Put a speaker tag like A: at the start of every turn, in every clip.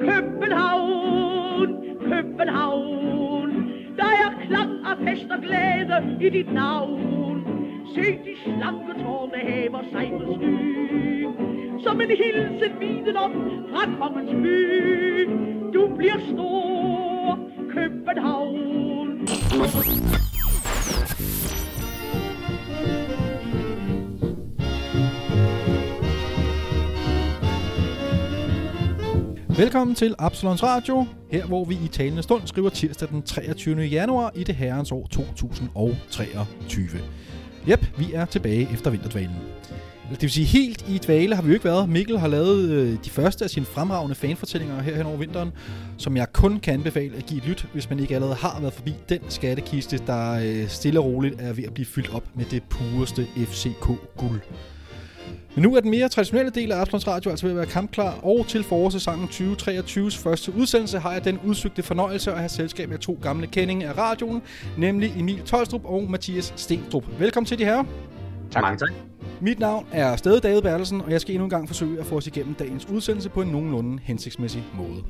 A: København, København. Der er klang af fest og glæde i dit navn. Se de slanke tårne hæver sig på sky. Som en hilsen viden om fra kongens by. Du bliver stor, København.
B: Velkommen til Absalons Radio, her hvor vi i talende stund skriver tirsdag den 23. januar i det herrens år 2023. Jep, vi er tilbage efter vinterdvalen. Det vil sige, helt i dvale har vi jo ikke været. Mikkel har lavet øh, de første af sine fremragende fanfortællinger her hen over vinteren, som jeg kun kan anbefale at give et lyt, hvis man ikke allerede har været forbi den skattekiste, der øh, stille og roligt er ved at blive fyldt op med det pureste FCK-guld. Men nu er den mere traditionelle del af Absalons Radio altså ved at være kampklar, og til forårssæsonen 2023's første udsendelse har jeg den udsøgte fornøjelse at have selskab med to gamle kendinge af radioen, nemlig Emil Tolstrup og Mathias Stenstrup. Velkommen til de her.
C: Tak. Mange tak.
B: Mit navn er stadig David Bertelsen, og jeg skal endnu en gang forsøge at få os igennem dagens udsendelse på en nogenlunde hensigtsmæssig måde.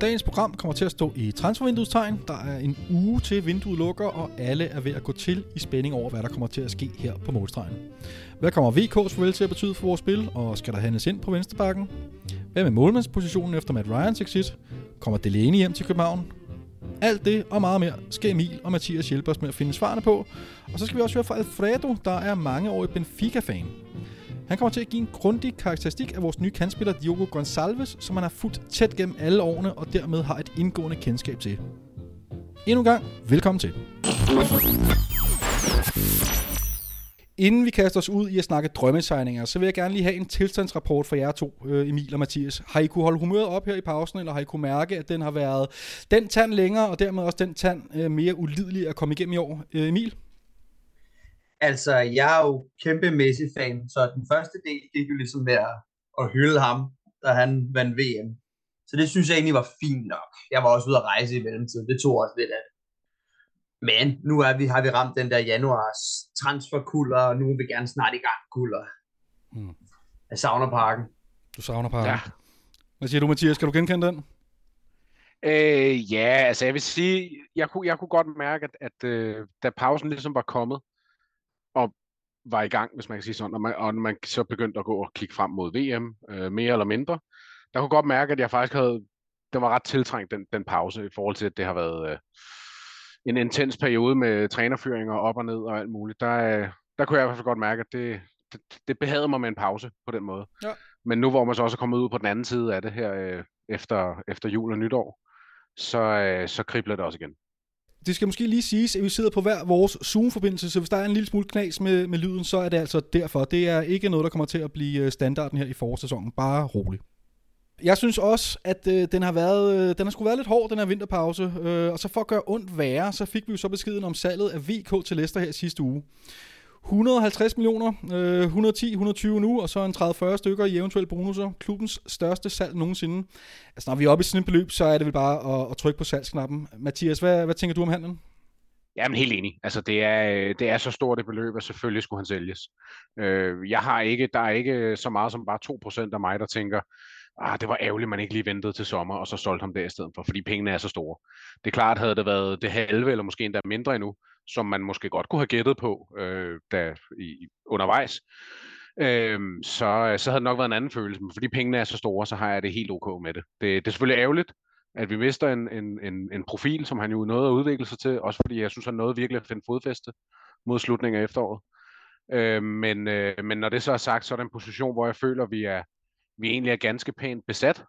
B: Dagens program kommer til at stå i transfervinduestegn. Der er en uge til vinduet lukker, og alle er ved at gå til i spænding over, hvad der kommer til at ske her på målstregen. Hvad kommer VK's farvel til at betyde for vores spil, og skal der handles ind på venstrebakken? Hvad med målmandspositionen efter Matt Ryans exit? Kommer Delaney hjem til København? Alt det og meget mere skal Emil og Mathias hjælpe os med at finde svarene på. Og så skal vi også høre fra Alfredo, der er mangeårig Benfica-fan. Han kommer til at give en grundig karakteristik af vores nye kandspiller Diogo Gonçalves, som han har fulgt tæt gennem alle årene og dermed har et indgående kendskab til. Endnu en gang, velkommen til. Inden vi kaster os ud i at snakke drømmesegninger, så vil jeg gerne lige have en tilstandsrapport for jer to, øh, Emil og Mathias. Har I kunne holde humøret op her i pausen, eller har I kunne mærke, at den har været den tand længere, og dermed også den tand øh, mere ulidelig at komme igennem i år? Øh, Emil?
C: Altså, jeg er jo kæmpe Messi-fan, så den første del gik jo ligesom med at, at hylde ham, da han vandt VM. Så det synes jeg egentlig var fint nok. Jeg var også ude at rejse i mellemtiden. Det tog også lidt af det. Men nu er vi, har vi ramt den der januars transferkulder, og nu er vi gerne snart i gang kulder. Hmm. Jeg savner parken.
B: Du savner parken. Ja. Hvad siger du, Mathias? Skal du genkende den?
D: Øh, ja, altså jeg vil sige, jeg kunne, jeg kunne godt mærke, at, at øh, da pausen ligesom var kommet, og var i gang, hvis man kan sige sådan, og man, og man så begyndte at gå og kigge frem mod VM, øh, mere eller mindre, der kunne godt mærke, at jeg faktisk havde, den var ret tiltrængt, den, den pause, i forhold til, at det har været... Øh, en intens periode med trænerføringer op og ned og alt muligt, der, øh, der kunne jeg i hvert fald godt mærke, at det, det, det behagede mig med en pause på den måde. Ja. Men nu hvor man så også er kommet ud på den anden side af det her øh, efter, efter jul og nytår, så, øh, så kribler det også igen.
B: Det skal måske lige siges, at vi sidder på hver vores Zoom-forbindelse, så hvis der er en lille smule knas med, med lyden, så er det altså derfor. Det er ikke noget, der kommer til at blive øh, standarden her i forårssæsonen. Bare rolig. Jeg synes også, at øh, den har været, øh, den har sgu været lidt hård, den her vinterpause. Øh, og så for at gøre ondt værre, så fik vi jo så beskeden om salget af VK til Leicester her sidste uge. 150 millioner, øh, 110-120 nu, og så en 30-40 stykker i eventuelle bonusser. Klubbens største salg nogensinde. Altså når vi er oppe i sådan et beløb, så er det vel bare at, at trykke på salgsknappen. Mathias, hvad, hvad tænker du om handlen?
D: Jamen helt enig. Altså det er, øh, det er så stort et beløb, at selvfølgelig skulle han sælges. Øh, jeg har ikke, der er ikke så meget som bare 2% af mig, der tænker, ah, det var ærgerligt, man ikke lige ventede til sommer, og så solgte ham der i stedet for, fordi pengene er så store. Det er klart, havde det været det halve, eller måske endda mindre endnu, som man måske godt kunne have gættet på øh, da, i, undervejs, øh, så, så havde det nok været en anden følelse. Men fordi pengene er så store, så har jeg det helt ok med det. Det, det er selvfølgelig ærgerligt, at vi mister en, en, en, en profil, som han jo nåede at udvikle sig til, også fordi jeg synes, han nåede virkelig at finde fodfæste mod slutningen af efteråret. Øh, men, øh, men når det så er sagt, så er det en position, hvor jeg føler, vi er, vi egentlig er ganske pænt besat,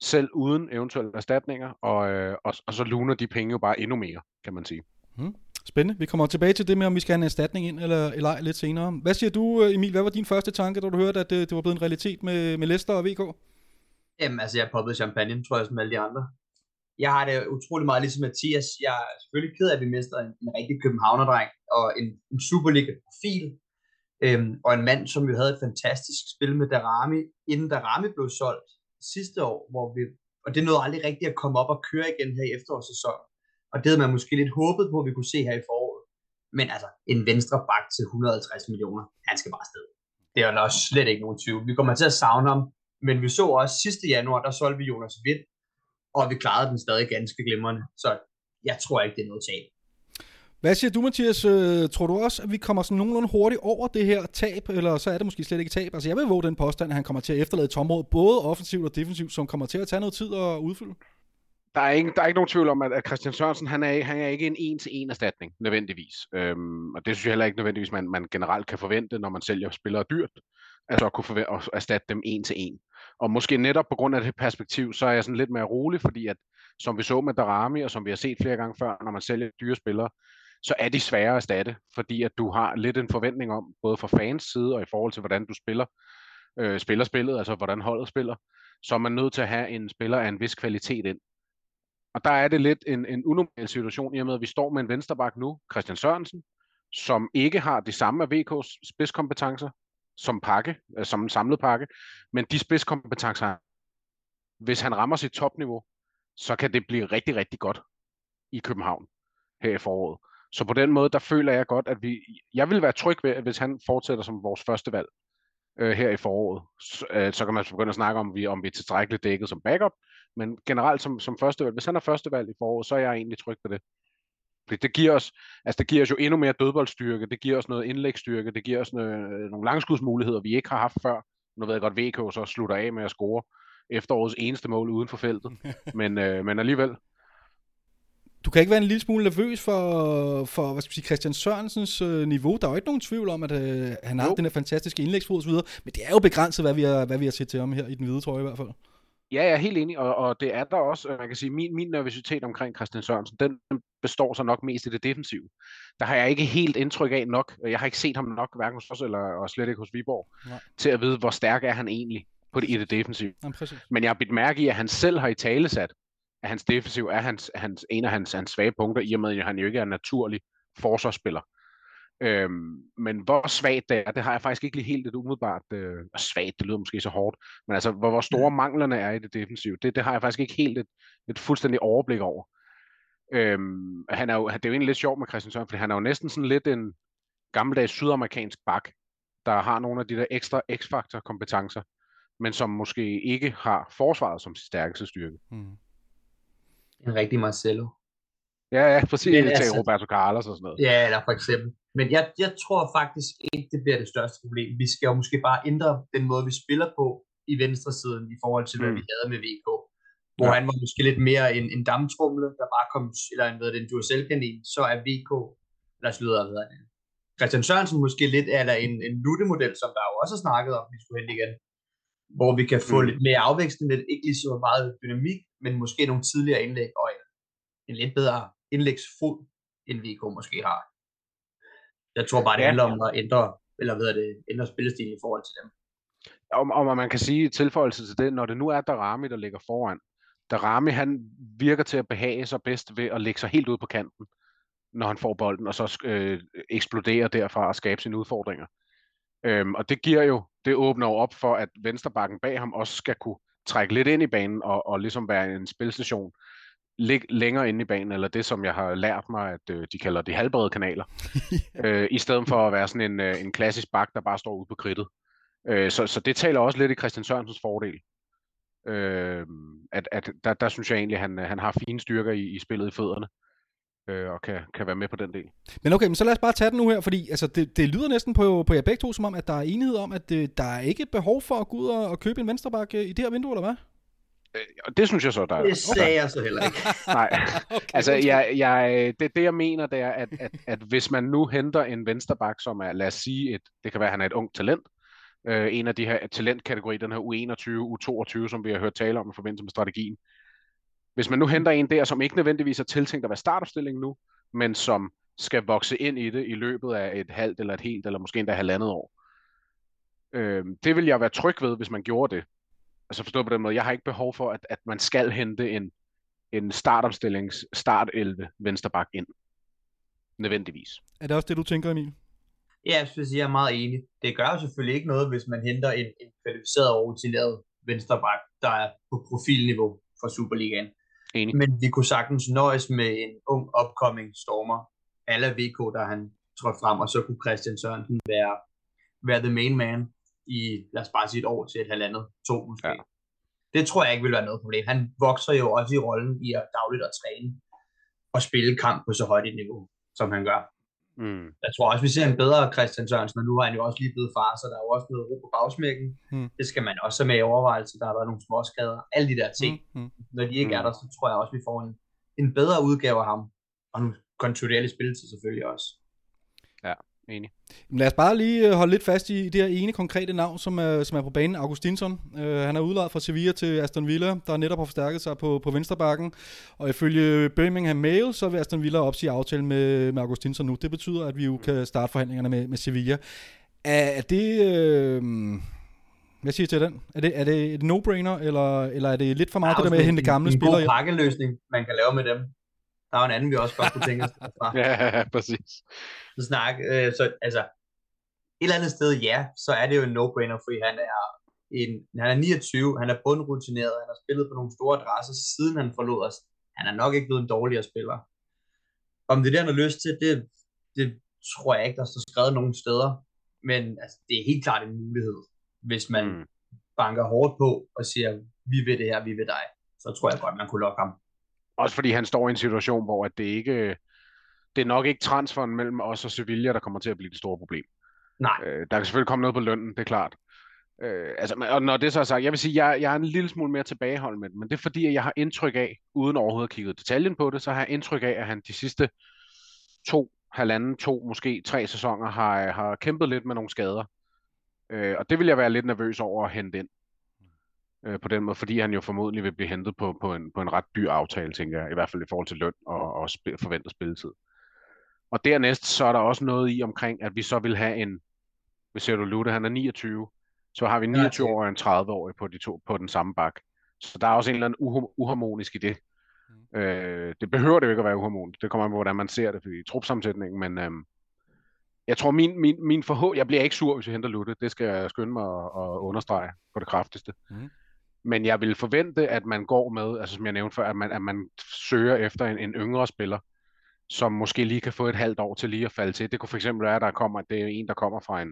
D: selv uden eventuelle erstatninger, og, øh, og, og så luner de penge jo bare endnu mere, kan man sige.
B: Hmm. Spændende. Vi kommer tilbage til det med, om vi skal have en erstatning ind eller, eller ej lidt senere. Hvad siger du, Emil? Hvad var din første tanke, da du hørte, at det, det var blevet en realitet med, med Leicester og VK?
C: Jamen, altså, jeg poppede champagne, tror jeg, som alle de andre. Jeg har det utrolig meget ligesom Mathias. Jeg er selvfølgelig ked af, at vi mister en, en rigtig københavnerdreng og en, en Superliga-profil, Øhm, og en mand, som jo havde et fantastisk spil med Darami, inden Darami blev solgt sidste år, hvor vi, og det nåede aldrig rigtigt at komme op og køre igen her i efterårssæsonen. Og det havde man måske lidt håbet på, at vi kunne se her i foråret. Men altså, en venstre bak til 150 millioner, han skal bare afsted. Det er jo nok slet ikke nogen tvivl. Vi kommer til at savne ham, men vi så også sidste januar, der solgte vi Jonas Vind, og vi klarede den stadig ganske glimrende. Så jeg tror ikke, det er noget tab.
B: Hvad siger du, Mathias? Øh, tror du også, at vi kommer sådan nogenlunde hurtigt over det her tab, eller så er det måske slet ikke tab? Altså jeg vil våge den påstand, at han kommer til at efterlade et både offensivt og defensivt, som kommer til at tage noget tid at udfylde.
D: Der er, ikke, der er ikke nogen tvivl om, at, at Christian Sørensen, han er, han er ikke en en-til-en erstatning, nødvendigvis. Øhm, og det synes jeg heller ikke nødvendigvis, man, man generelt kan forvente, når man sælger spillere dyrt, altså at kunne forvente, at erstatte dem en-til-en. Og måske netop på grund af det perspektiv, så er jeg sådan lidt mere rolig, fordi at, som vi så med Darami, og som vi har set flere gange før, når man sælger dyre spillere, så er de svære at erstatte, fordi at du har lidt en forventning om, både fra fans side og i forhold til, hvordan du spiller, øh, spiller spillet, altså hvordan holdet spiller, så er man nødt til at have en spiller af en vis kvalitet ind. Og der er det lidt en, en unormal situation, i og med at vi står med en vensterbak nu, Christian Sørensen, som ikke har de samme af VK's spidskompetencer som pakke, øh, som en samlet pakke, men de spidskompetencer, hvis han rammer sit topniveau, så kan det blive rigtig, rigtig godt i København her i foråret. Så på den måde, der føler jeg godt, at vi, jeg vil være tryg ved, hvis han fortsætter som vores første valg øh, her i foråret. Så, øh, så kan man begynde at snakke om, vi, om vi er tilstrækkeligt dækket som backup, men generelt som, som første valg, hvis han er første valg i foråret, så er jeg egentlig tryg ved det. Fordi det giver os, altså det giver os jo endnu mere dødboldstyrke, det giver os noget indlægsstyrke, det giver os noget, nogle langskudsmuligheder, vi ikke har haft før. Nu ved jeg godt, VK så slutter af med at score efterårets eneste mål uden for feltet, men, øh, men alligevel,
B: du kan ikke være en lille smule nervøs for, for hvad skal sige, Christian Sørensens øh, niveau. Der er jo ikke nogen tvivl om, at øh, han har jo. den her fantastiske indlægsfod videre, men det er jo begrænset, hvad vi har, hvad vi har set til ham her i den hvide trøje i hvert fald.
D: Ja, jeg er helt enig, og, og det er der også, man kan sige, min, min nervøsitet omkring Christian Sørensen, den består så nok mest i det defensive. Der har jeg ikke helt indtryk af nok, jeg har ikke set ham nok, hverken hos os eller og slet ikke hos Viborg, Nej. til at vide, hvor stærk er han egentlig på det, i det defensive. Ja, Men jeg har bidt mærke i, at han selv har i tale sat, at hans defensiv er hans, hans, en af hans, hans svage punkter, i og med, at han jo ikke er en naturlig forsvarsspiller. Øhm, men hvor svagt det er, det har jeg faktisk ikke lige helt et umiddelbart, øh, svagt, det lyder måske så hårdt, men altså, hvor, hvor store manglerne er i det defensive, det, det har jeg faktisk ikke helt et, et fuldstændig overblik over. Øhm, han er jo, det er jo egentlig lidt sjovt med Christian Søren, fordi han er jo næsten sådan lidt en gammeldags sydamerikansk bak, der har nogle af de der ekstra x-faktor kompetencer, men som måske ikke har forsvaret som sin stærkeste styrke. Mm
C: en rigtig Marcelo.
D: Ja, ja, præcis. Men, altså, Roberto Carlos og sådan noget.
C: Ja, eller for eksempel. Men jeg, jeg tror faktisk ikke, det bliver det største problem. Vi skal jo måske bare ændre den måde, vi spiller på i venstre siden i forhold til, hvad mm. vi havde med VK. Hvor ja. han var måske lidt mere en, en damtrumle, der bare kom, eller en, hvad det, en Duracell-kanin, så er VK, os lyde af Christian Sørensen måske lidt, eller en, en Lutte-model, som der jo også har snakket om, vi skulle hente igen hvor vi kan få mm. lidt mere afvækstning, lidt, ikke lige så meget dynamik, men måske nogle tidligere indlæg og en, en lidt bedre indlægsfod, end VK måske har. Jeg tror bare, det handler om at ændre, eller hvad det, ændre spillestilen i forhold til dem.
D: Om, om man kan sige tilføjelse til det, når det nu er Darami, der ligger foran. Darami, han virker til at behage sig bedst ved at lægge sig helt ud på kanten, når han får bolden, og så øh, eksplodere derfra og skabe sine udfordringer. Øhm, og det giver jo, det åbner jo op for, at venstrebakken bag ham også skal kunne trække lidt ind i banen og, og ligesom være en spilstation lig, længere inde i banen, eller det, som jeg har lært mig, at øh, de kalder de halvbrede kanaler, øh, i stedet for at være sådan en, øh, en klassisk bak, der bare står ude på kridtet. Øh, så, så det taler også lidt i Christian Sørensens fordel. Øh, at, at der, der synes jeg egentlig, at han, han har fine styrker i, i spillet i fødderne øh, og kan, kan være med på den del.
B: Men okay, men så lad os bare tage den nu her, fordi altså, det, det lyder næsten på, på jer begge to, som om, at der er enighed om, at øh, der er ikke behov for at gå ud og, og købe en venstrebakke øh, i det her vindue, eller hvad?
D: Øh, det synes jeg så, der er.
C: Det sagde okay. jeg så heller ikke.
D: Nej, okay, altså jeg, jeg, det, det jeg mener, det er, at, at, at hvis man nu henter en vensterbak, som er, lad os sige, et, det kan være, at han er et ung talent, øh, en af de her talentkategorier, den her U21, U22, som vi har hørt tale om i forbindelse med strategien, hvis man nu henter en der, som ikke nødvendigvis er tiltænkt at være startopstilling nu, men som skal vokse ind i det i løbet af et halvt eller et helt, eller måske endda halvandet år. Øh, det vil jeg være tryg ved, hvis man gjorde det. Altså forstå på den måde, jeg har ikke behov for, at, at man skal hente en, en startopstillings start 11 vensterbak ind. Nødvendigvis.
B: Er det også det, du tænker, Emil?
C: Ja, jeg synes, jeg er meget enig. Det gør jo selvfølgelig ikke noget, hvis man henter en, en kvalificeret og rutineret vensterbak, der er på profilniveau for Superligaen.
D: Enig.
C: Men vi kunne sagtens nøjes med en ung upcoming stormer, alle VK, der han trådte frem, og så kunne Christian Sørensen være, være the main man i, lad os bare sige et år til et halvandet, to måske. Ja. Det tror jeg ikke vil være noget problem. Han vokser jo også i rollen i at dagligt at træne og spille kamp på så højt et niveau, som han gør.
D: Mm.
C: Jeg tror også, vi ser en bedre Christian Sørensen, og nu har han jo også lige blevet far, så der er jo også noget ro på bagsmækken.
B: Mm.
C: Det skal man også have med i overvejelse. Der har været nogle småskader. Alle de der ting.
B: Mm, mm.
C: Når de ikke er
D: Mm.
C: der, så tror jeg også, vi får en, en bedre udgave af ham. Og en kontinuerlig spilletid selvfølgelig også.
D: Enig.
B: Men Lad os bare lige øh, holde lidt fast i det her ene konkrete navn, som er, som er på banen, Augustinsson. Uh, han er udlejet fra Sevilla til Aston Villa, der netop har forstærket sig på, på vensterbakken. Og ifølge Birmingham Mail, så vil Aston Villa opsige aftalen med, med Augustinsson nu. Det betyder, at vi jo kan starte forhandlingerne med, med Sevilla. Er, er det... Øh, hvad siger I til den? Er det, er det et no-brainer, eller, eller er det lidt for meget det der med at hente gamle
C: en,
B: spillere
C: En
B: hjem?
C: god pakkeløsning, man kan lave med dem. Der er en anden, vi også godt kunne tænke os fra.
D: Ja, præcis.
C: Så snak, øh, så altså, et eller andet sted, ja, så er det jo en no-brainer, fordi han er, en, han er 29, han er bundrutineret, han har spillet på nogle store adresser, siden han forlod os. Han er nok ikke blevet en dårligere spiller. Om det er det, han har lyst til, det, det tror jeg ikke, der står skrevet nogen steder. Men altså, det er helt klart en mulighed, hvis man
D: mm.
C: banker hårdt på og siger, vi vil det her, vi vil dig. Så tror jeg godt, man kunne lokke ham.
D: Også fordi han står i en situation, hvor at det ikke det er nok ikke transferen mellem os og Sevilla, der kommer til at blive det store problem.
C: Nej,
D: Øh, der kan selvfølgelig komme noget på lønnen, det er klart. Øh, altså, og når det så er sagt, jeg vil sige, jeg, jeg er en lille smule mere tilbageholdt med det, men det er fordi, at jeg har indtryk af, uden overhovedet at kigge detaljen på det, så har jeg indtryk af, at han de sidste to, halvanden, to, måske tre sæsoner har, har kæmpet lidt med nogle skader. Øh, og det vil jeg være lidt nervøs over at hente ind. Øh, på den måde, fordi han jo formodentlig vil blive hentet på, på, en, på en ret dyr aftale, tænker jeg, i hvert fald i forhold til løn og, og spil, forventet spilletid. Og dernæst, så er der også noget i omkring, at vi så vil have en, hvis ser du Lute, han er 29, så har vi en
C: Ja,
D: 29-årig og en 30-årig på, de to, på den samme bak. Så der er også en eller anden uha- uharmonisk i det. Øh, det behøver det jo ikke at være uharmonisk. Det kommer an på, hvordan man ser det i trupsammensætningen, men øhm, jeg tror, min, min, min forhåb... Jeg bliver ikke sur, hvis jeg henter Lutte. Det skal jeg skynde mig at, at understrege på det kraftigste.
B: Mhm.
D: Men jeg vil forvente, at man går med, altså som jeg nævnte før, at man, at man søger efter en, en yngre spiller, som måske lige kan få et halvt år til lige at falde til. Det kunne for eksempel være, at der kommer, at det er en, der kommer fra en...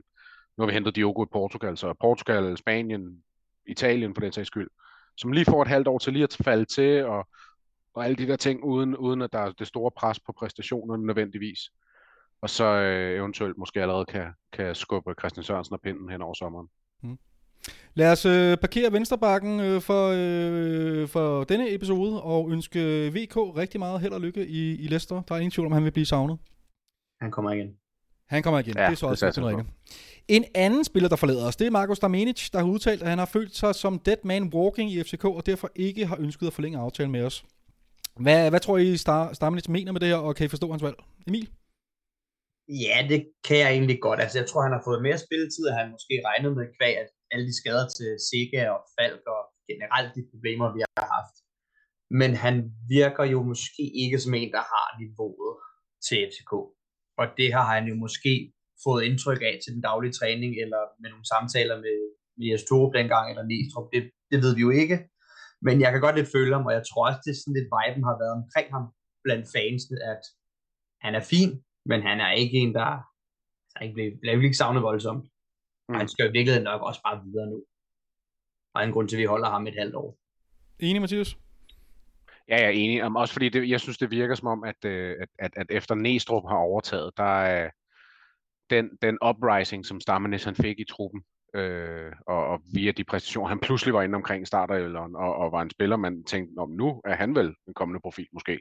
D: Nu har vi hentet Diogo i Portugal, så Portugal, Spanien, Italien for den sags skyld, som lige får et halvt år til lige at falde til, og, og alle de der ting, uden, uden at der er det store pres på præstationerne nødvendigvis. Og så øh, eventuelt måske allerede kan, kan skubbe Christian Sørensen og pinden hen over sommeren. Mm.
B: Lad os øh, parkere venstrebakken øh, for, øh, for denne episode og ønske VK rigtig meget held og lykke i, i Leicester. Der er ingen tvivl om, han vil blive savnet.
C: han kommer igen.
B: Han kommer igen.
D: Ja,
B: det er så
D: det
B: også
D: jeg
B: rigtigt. En anden spiller, der forlader os, det er Markus Damenic, der har udtalt, at han har følt sig som dead man walking i FCK, og derfor ikke har ønsket at forlænge aftalen med os. Hvad, hvad tror I, Star, Stamenic mener med det her, og kan I forstå hans valg? Emil?
C: Ja, det kan jeg egentlig godt. Altså, jeg tror, han har fået mere spilletid, end han måske regnede med, kvæg at alle de skader til Sega og Falk og generelt de problemer, vi har haft. Men han virker jo måske ikke som en, der har niveauet til FCK. Og det har han jo måske fået indtryk af til den daglige træning, eller med nogle samtaler med, med Jes Torup dengang, eller Næstrup. Det, det ved vi jo ikke. Men jeg kan godt lidt føle ham, og jeg tror også, det er sådan lidt viben har været omkring ham blandt fansene, at han er fin, men han er ikke en, der altså, ikke bliver, bliver ikke savnet voldsomt. Og han skal jo i virkeligheden nok også bare videre nu. Og en grund til, at vi holder ham et halvt år.
B: Enig, Mathias?
D: Ja, jeg er enig. Også fordi det, jeg synes, det virker som om, at, øh, at, at, at efter Næstrup har overtaget, der er den, den uprising, som Stammenes han fik i truppen, øh, og, og via de præstationer, han pludselig var inde omkring starterøvleren, og, og var en spiller, man tænkte, om nu er han vel en kommende profil måske.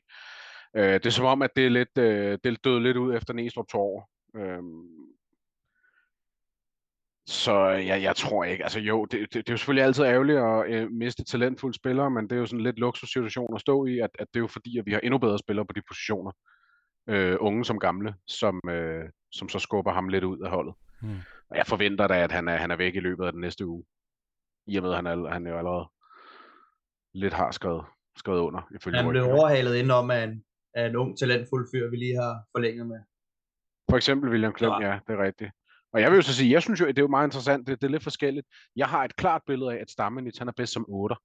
D: Øh, det er som om, at det er lidt, øh, det døde lidt ud efter Næstrup to år. Øh, så jeg, jeg tror ikke, altså jo, det, det, det er jo selvfølgelig altid ærgerligt at øh, miste talentfulde spillere, men det er jo sådan lidt luksussituation at stå i, at, at det er jo fordi, at vi har endnu bedre spillere på de positioner, øh, unge som gamle, som, øh, som så skubber ham lidt ud af holdet.
B: Hmm.
D: Og jeg forventer da, at han er, han er væk i løbet af den næste uge, i og med, at han, er, han jo allerede lidt har skrevet, skrevet under. Ifølge
C: Han blev overhalet indenom af en, af en ung, talentfuld fyr, vi lige har forlænget med.
D: For eksempel William Klum,
C: Ja.
D: ja, det er rigtigt. Og jeg vil jo så sige, jeg synes jo, at det er jo meget interessant, det, det er lidt forskelligt. Jeg har et klart billede af, at Stammenitz, han er bedst som 8.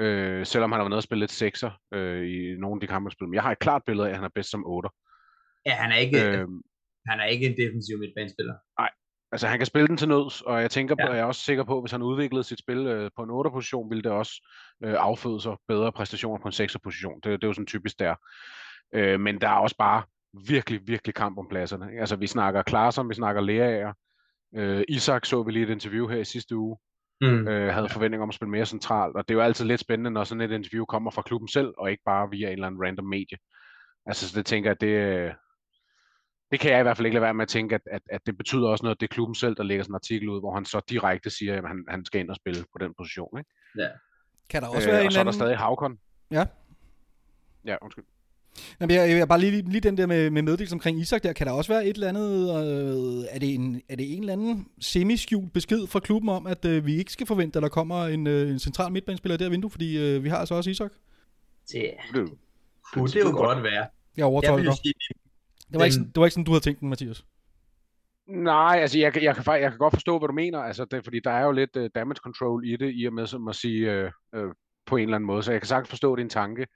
D: Øh, selvom han har været nede og spille lidt 6'er øh, i nogle af de kampe, han. Men jeg har et klart billede af, at han er bedst som 8.
C: Ja, han er ikke,
D: Øh,
C: han er ikke en defensiv midtbanespiller.
D: Altså han kan spille den til nøds, og jeg tænker på,
C: Ja.
D: jeg er også sikker på, at hvis han udviklede sit spil øh, på en 8 position, ville det også øh, afføde sig bedre præstationer på en 6 position. Det, det er jo sådan typisk der. Øh, men der er også bare virkelig, virkelig kamp om pladserne. Altså vi snakker Klaarsson, vi snakker Leaer. Øh, Isak så vi lige et interview her i sidste uge,
C: Mm.
D: øh, havde forventning om at spille mere centralt, og det er jo altid lidt spændende, når sådan et interview kommer fra klubben selv, og ikke bare via en eller anden random medie. Altså, så det tænker jeg, det, øh, det kan jeg i hvert fald ikke lade være med at tænke, at, at, at det betyder også noget, at det er klubben selv, der lægger sådan en artikel ud, hvor han så direkte siger, at han, han skal ind og spille på den position. Ikke?
B: Kan der også være
D: Øh,
B: en
D: og så er der
B: anden...
D: stadig Havkon.
B: Ja.
D: Ja, undskyld.
B: Jamen, jeg, jeg, bare lige, lige den der med, med meddelelse omkring Isak der. Kan der også være et eller andet... Øh, er, det en, er det en eller anden semi-skjult besked fra klubben om, at øh, vi ikke skal forvente, at der kommer en, øh, en central midtbanespiller i det her vindue? Fordi øh, vi har altså også Isak.
C: Det
D: Det,
C: kunne det jo godt være.
B: Jeg
C: Jeg
B: overtolker.
C: sige,
B: Det var, ikke, det var ikke sådan, du havde tænkt den, Mathias.
D: Nej, altså jeg, kan- jeg, kan, jeg kan godt forstå, hvad du mener, altså det, fordi der er jo lidt uh, damage control i det, i og med som at sige uh, uh, på en eller anden måde, så jeg kan sagtens forstå din tanke.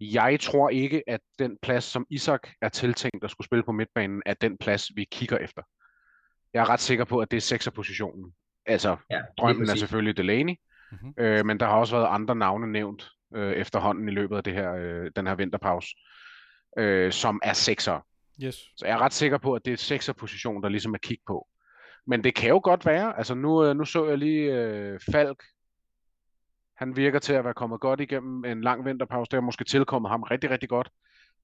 D: Jeg tror ikke, at den plads, som Isak er tiltænkt at skulle spille på midtbanen, er den plads, vi kigger efter. Jeg er ret sikker på, at det er sekserpositionen. Altså,
C: ja,
D: drømmen er selvfølgelig Delaney,
B: Mhm.
D: øh, men der har også været andre navne nævnt øh, efterhånden i løbet af det her, øh, den her vinterpause, øh, som er sekser.
B: Yes.
D: Så jeg er ret sikker på, at det er sekserposition, der ligesom er kig på. Men det kan jo godt være, altså nu, øh, nu så jeg lige øh, Falk, han virker til at være kommet godt igennem en lang vinterpause, det har måske tilkommet ham rigtig, rigtig godt.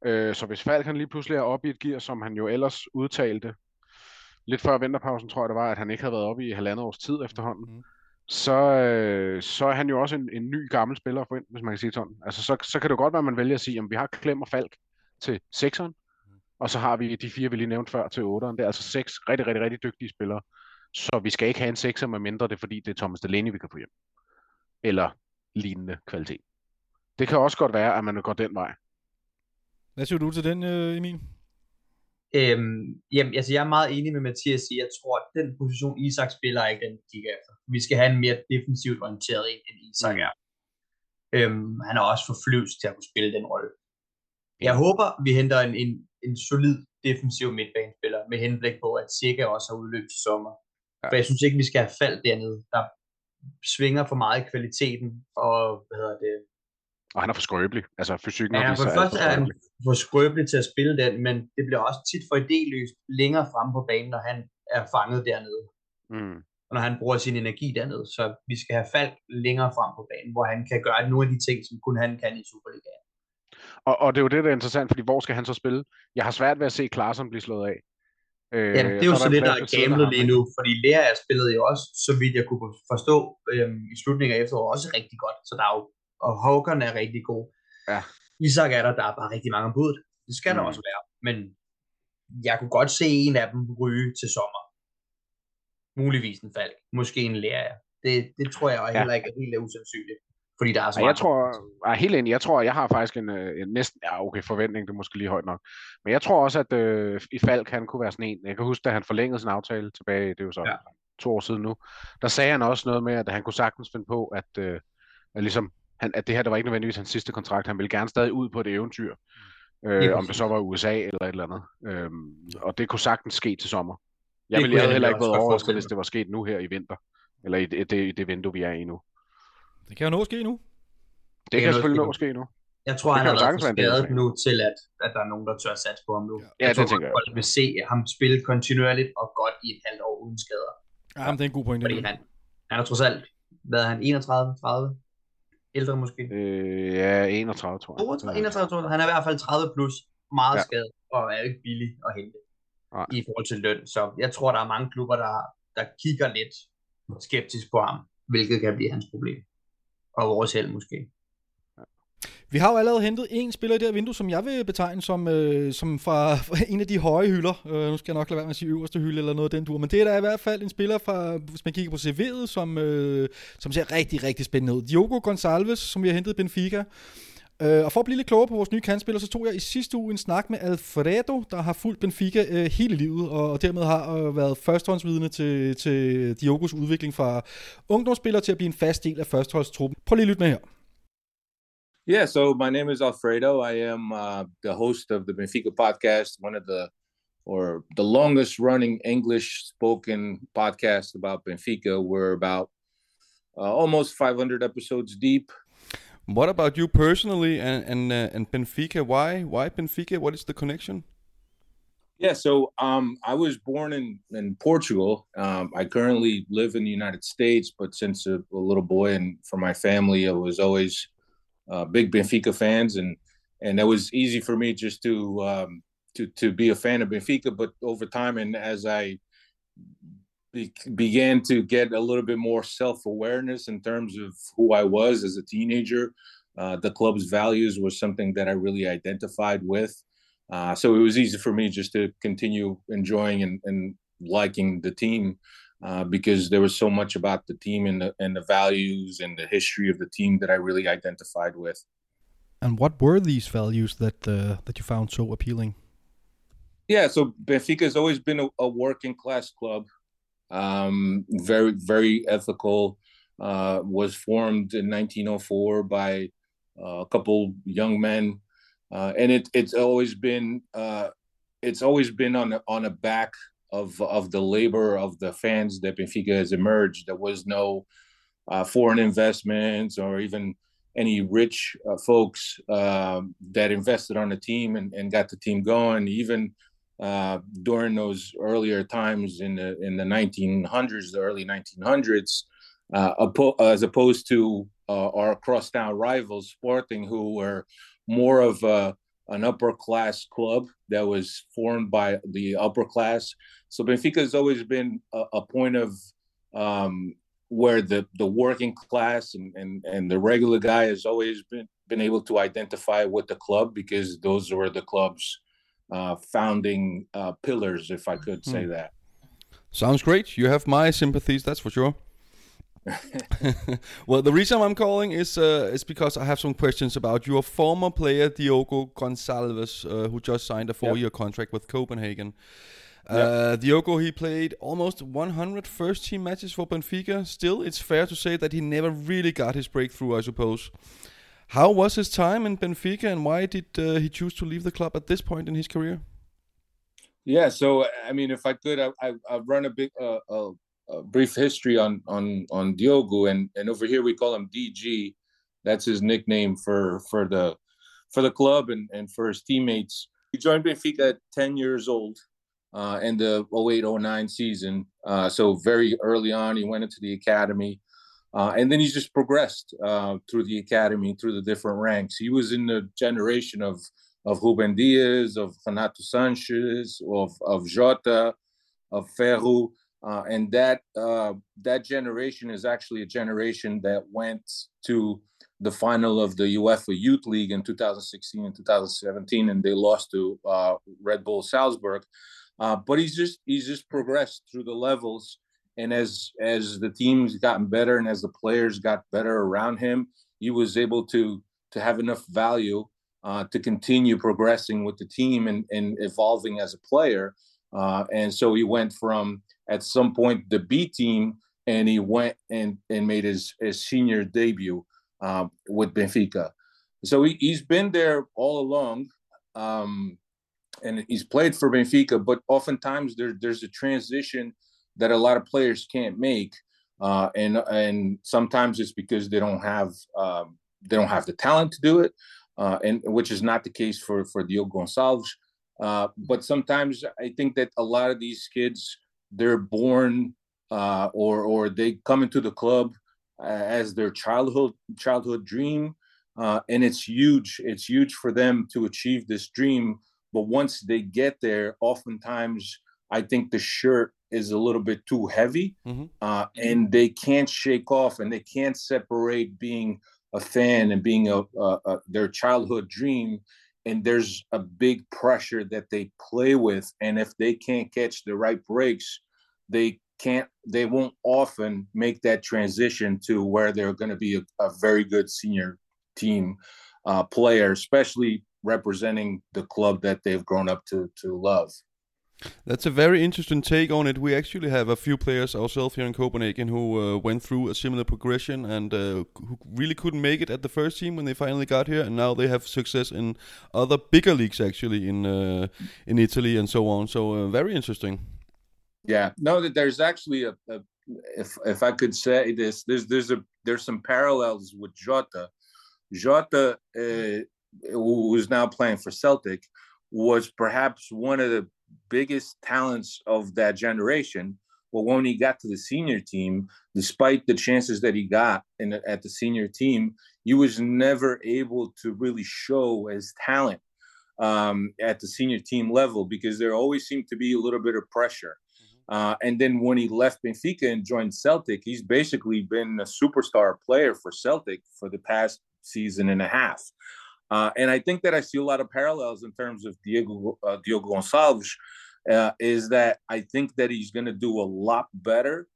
D: Øh, så hvis Falk han lige pludselig er oppe i et gear, som han jo ellers udtalte, lidt før vinterpausen tror jeg det var, at han ikke havde været oppe i halvandet års tid efterhånden,
B: Mhm.
D: så, øh, så er han jo også en, en ny gammel spiller for ind, hvis man kan sige sådan. Altså så, så kan det godt være, at man vælger at sige, at vi har Klem og Falk til sekseren, og så har vi de fire, vi lige nævnte før, til otteren. Det er altså seks rigtig, rigtig, rigtig dygtige spillere. Så vi skal ikke have en sekser, med mindre det er fordi, det er Thomas Delaney, vi kan få hjem. Eller lignende kvalitet. Det kan også godt være, at man går den vej.
B: Hvad siger du til den, øh, Emil?
C: Øhm, jamen, altså, jeg er meget enig med Mathias i, jeg tror, at den position, Isak spiller, er ikke den, vi kigger efter. Vi skal have en mere defensivt orienteret en, end Isak er. Øhm, han er også for flyvs til at kunne spille den rolle. Jeg håber, vi henter en, en, en solid defensiv midtbanespiller, med henblik på, at Sikker også har udløb til sommer.
D: Ja.
C: For jeg synes ikke, vi skal have fald dernede. Der svinger for meget i kvaliteten, og hvad hedder det,
D: Og han er for skrøbelig. Altså fysikken
C: Ja, for det
D: alt
C: første er han for skrøbelig til at spille den, men det bliver også tit for idéløst længere frem på banen, når han er fanget dernede,
D: Mm.
C: og når han bruger sin energi dernede. Så vi skal have Falk længere frem på banen, hvor han kan gøre nogle af de ting, som kun han kan i Superligaen.
D: Og, og det er jo det, der er interessant, fordi hvor skal han så spille? Jeg har svært ved at se Klaarsson blive slået af. Øh,
C: Jamen, det er jo
D: så
C: så det, der er gamblet lige nu, fordi Lea spillede jo også, så vidt jeg kunne forstå, øhm, i slutningen af efteråret også rigtig godt. Så der er jo, og Håkon er rigtig god.
D: Ja.
C: Isak er der, der er bare rigtig mange bud. Det skal mm. der også være. Men jeg kunne godt se en af dem ryge til sommer. Muligvis en fald. Måske en lærer. Det, det tror jeg
D: Ja.
C: heller ikke er helt usandsynligt. Fordi der er så mange.
D: jeg tror, jeg er helt enig. Jeg tror, jeg har faktisk en, øh, en næsten, ja okay, forventning, det er måske lige højt nok. Men jeg tror også, at øh, i Falk, han kunne være sådan en. Jeg kan huske, da han forlængede sin aftale tilbage, det er jo så
C: Ja.
D: ja. to år siden nu, der sagde han også noget med, at han kunne sagtens finde på, at, øh, at, ligesom, han, at det her, der var ikke nødvendigvis hans sidste kontrakt. Han ville gerne stadig ud på et eventyr. Øh, om det så var USA eller et eller andet. Øhm, og det kunne sagtens ske til sommer. Jeg ville jeg heller ikke været overrasket, hvis det var sket nu her i vinter. Eller i det, det, det vindue, vi er i nu.
B: Det kan jo nå at ske nu.
D: Det, det kan
C: noget
D: selvfølgelig
C: ske
D: nå at ske nu.
C: Jeg tror,
D: Det
C: han har været for skadet nu til, at, at der er nogen, der tør satse på ham nu.
D: Ja, det
C: tror,
D: tænker jeg
C: folk vil se ham spille kontinuerligt og godt i et halvt år uden skader.
B: Ja, men det er en god pointe.
C: Fordi han, han er trods alt, hvad er han, 31, 30? Ældre måske?
D: Øh, ja, 31, tror jeg.
C: 32, 31, 32. Han er i hvert fald 30 plus, meget
D: Ja.
C: skadet, og er ikke billig at hente
D: Nej.
C: i forhold til løn. Så jeg tror, der er mange klubber, der, der kigger lidt skeptisk på ham, hvilket kan blive hans problem. Og vores held måske.
B: Vi har jo allerede hentet en spiller i det her vindue, som jeg vil betegne som, øh, som fra, fra en af de høje hylder. Øh, nu skal jeg nok lade være med at sige øverste hylde eller noget af den dur. Men det er da i hvert fald en spiller, fra, hvis man kigger på CV'et, som, øh, som ser rigtig, rigtig spændende ud. Diogo Gonçalves, som vi har hentet i Benfica. Øh, og for at blive lidt klogere på vores nye kandspiller, så tog jeg i sidste uge en snak med Alfredo, der har fulgt Benfica øh, hele livet, og, og dermed har øh, været førstehåndsvidne til, til Diogos udvikling fra ungdomsspiller til at blive en fast del af førsteholdstruppen. Prøv lige at lytte med her.
E: Yeah, so my name is Alfredo. I am uh, the host of the Benfica podcast, one of the or the longest running English spoken podcast about Benfica. We're about uh, almost 500 episodes deep.
F: What about you personally and and, uh, and Benfica? Why why Benfica? What is the connection?
E: Yeah, so um, I was born in in Portugal. Um, I currently live in the United States, but since a, a little boy and for my family, I was always uh, big Benfica fans, and and that was easy for me just to um, to to be a fan of Benfica. But over time, and as I be, began to get a little bit more self awareness in terms of who I was as a teenager, uh, the club's values was something that I really identified with. Uh, so it was easy for me just to continue enjoying and, and liking the team uh, because there was so much about the team and the, and the values and the history of the team that I really identified with.
B: And what were these values that uh, that you found so appealing?
E: Yeah, so Benfica has always been a, a working class club, um, very very ethical. Uh, was formed in 1904 by uh, a couple young men, uh, and it, it's always been uh, it's always been on on a back of of the labor of the fans that Benfica has emerged. There was no uh, foreign investments or even any rich uh, folks that invested on the team and, and got the team going. Even uh, during those earlier times in the in the 1900s, the early 1900s, uh, as opposed to uh, our crosstown rivals, Sporting, who were more of a, an upper class club that was formed by the upper class. So Benfica has always been a, a point of um, where the the working class and, and and the regular guy has always been been able to identify with the club because those were the club's uh, founding uh, pillars, if I could say hmm. that.
F: Sounds great. You have my sympathies, that's for sure. well, the reason I'm calling is uh, is because I have some questions about your former player Diogo Gonçalves, uh, who just signed a four-year yep. contract with Copenhagen. Uh, Diogo, he played almost 100 first team matches for Benfica. Still, it's fair to say that he never really got his breakthrough, I suppose. How was his time in Benfica and why did uh, he choose to leave the club at this point in his career?
E: Yeah, so I mean, if I could, I, I, I run a big, uh, a, a, brief history on on on Diogo, and and over here we call him DG. That's his nickname for for the for the club and and for his teammates. He joined Benfica at ten years old, uh, in the 0809 season. Uh, so very early on, he went into the academy. Uh, and then he's just progressed uh, through the academy, through the different ranks. He was in the generation of of Ruben Diaz, of Renato Sanchez, of of Jota, of Ferro, uh, and that uh, that generation is actually a generation that went to the final of the UEFA Youth League in 2016 and 2017, and they lost to Red Bull Salzburg. Uh, but he's just he's just progressed through the levels, and as as the team's gotten better and as the players got better around him, he was able to to have enough value uh, to continue progressing with the team and, and evolving as a player. Uh, and so he went from at some point the B team, and he went and and made his his senior debut uh, with Benfica. So he, he's been there all along. Um, and he's played for Benfica, but oftentimes there, there's a transition that a lot of players can't make, uh, and and sometimes it's because they don't have um, they don't have the talent to do it, uh, and which is not the case for for Diogo Gonçalves. Uh, but sometimes I think that a lot of these kids they're born uh, or or they come into the club as their childhood childhood dream, uh, and it's huge. It's huge for them to achieve this dream but once they get there, oftentimes I think the shirt is a little bit too heavy, mm-hmm. uh, and they can't shake off and they can't separate being a fan and being a, a, a, their childhood dream. And there's a big pressure that they play with, and if they can't catch the right breaks, they can't. They won't often make that transition to where they're going to be a, a, very good senior team uh, player, especially representing the club that they've grown up to to love.
F: That's a very interesting take on it. We actually have a few players ourselves here in Copenhagen who uh, went through a similar progression and uh, who really couldn't make it at the first team when they finally got here, and now they have success in other bigger leagues actually in uh, in Italy and so on. So uh, very interesting.
E: Yeah, no, that there's actually a, a, if if I could say this, there's there's a there's some parallels with Jota. Jota, uh, who is now playing for Celtic, was perhaps one of the biggest talents of that generation. But when he got to the senior team, despite the chances that he got in, at the senior team, he was never able to really show his talent um, at the senior team level because there always seemed to be a little bit of pressure. Mm-hmm. Uh, and then when he left Benfica and joined Celtic, he's basically been a superstar player for Celtic for the past season and a half. Uh, and I think that I see a lot of parallels in terms of Diego uh, Gonçalves. Uh, is that I think that he's going to do a lot better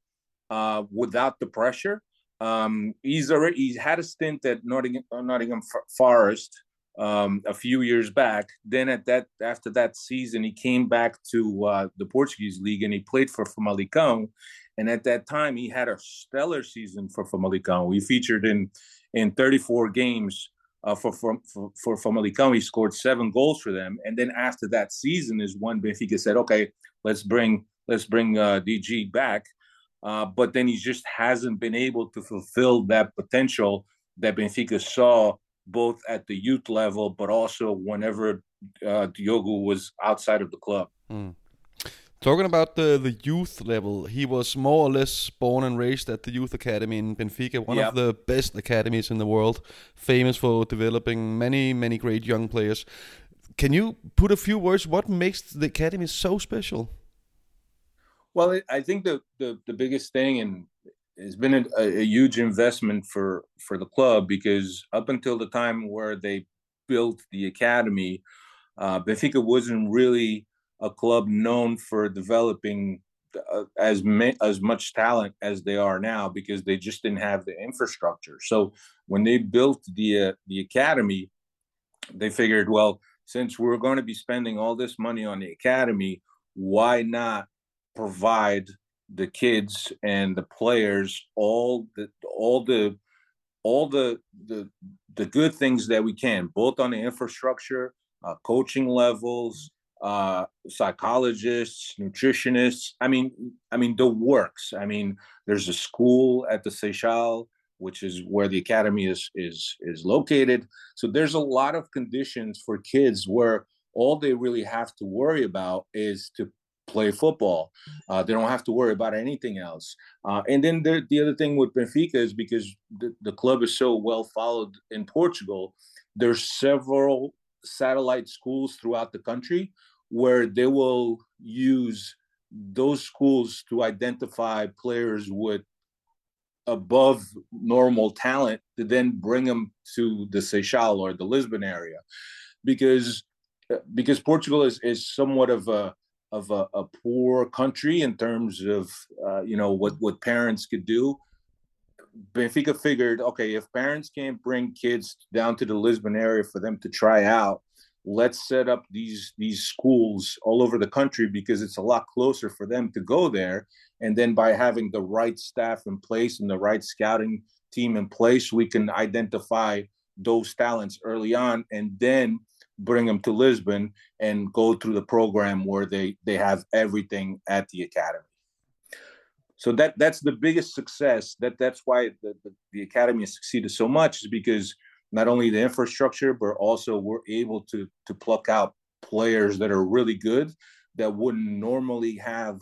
E: uh, without the pressure. Um, he's already he's had a stint at Nottingham, uh, Nottingham Forest um, a few years back. Then at that after that season, he came back to uh, the Portuguese league and he played for Famalicão. And at that time, he had a stellar season for Famalicão. He featured in in 34 games uh, for, for, for, Famalicão. He scored seven goals for them. And then after that season is when Benfica said, okay, let's bring, let's bring uh, DG back. Uh, but then he just hasn't been able to fulfill that potential that Benfica saw both at the youth level, but also whenever uh, Diogo was outside of the club.
F: Mm. Talking about the, the youth level, he was more or less born and raised at the Youth Academy in Benfica, one yep. of the best academies in the world, famous for developing many, many great young players. Can you put a few words? What makes the academy so special?
E: Well, I think the, the, the biggest thing, and it's been a, a, huge investment for, for the club because up until the time where they built the academy, uh, Benfica wasn't really a club known for developing uh, as ma- as much talent as they are now because they just didn't have the infrastructure. So when they built the uh, the academy, they figured, well, since we're going to be spending all this money on the academy, why not provide the kids and the players all the all the all the the the good things that we can, both on the infrastructure, uh, coaching levels, uh, psychologists, nutritionists. I mean, I mean the works. I mean, there's a school at the Seychelles, which is where the academy is is is located. So there's a lot of conditions for kids where all they really have to worry about is to play football. Uh, they don't have to worry about anything else. Uh, and then the, the other thing with Benfica is because the, the club is so well followed in Portugal, there's several satellite schools throughout the country where they will use those schools to identify players with above normal talent to then bring them to the Seychelles or the Lisbon area. Because because Portugal is, is somewhat of a of a, a poor country in terms of uh, you know what what parents could do. Benfica figured okay if parents can't bring kids down to the Lisbon area for them to try out let's set up these these schools all over the country because it's a lot closer for them to go there. And then by having the right staff in place and the right scouting team in place we can identify those talents early on and then bring them to Lisbon and go through the program where they they have everything at the academy. So that that's the biggest success. That that's why the, the, the academy has succeeded so much is because not only the infrastructure, but also we're able to to pluck out players that are really good that wouldn't normally have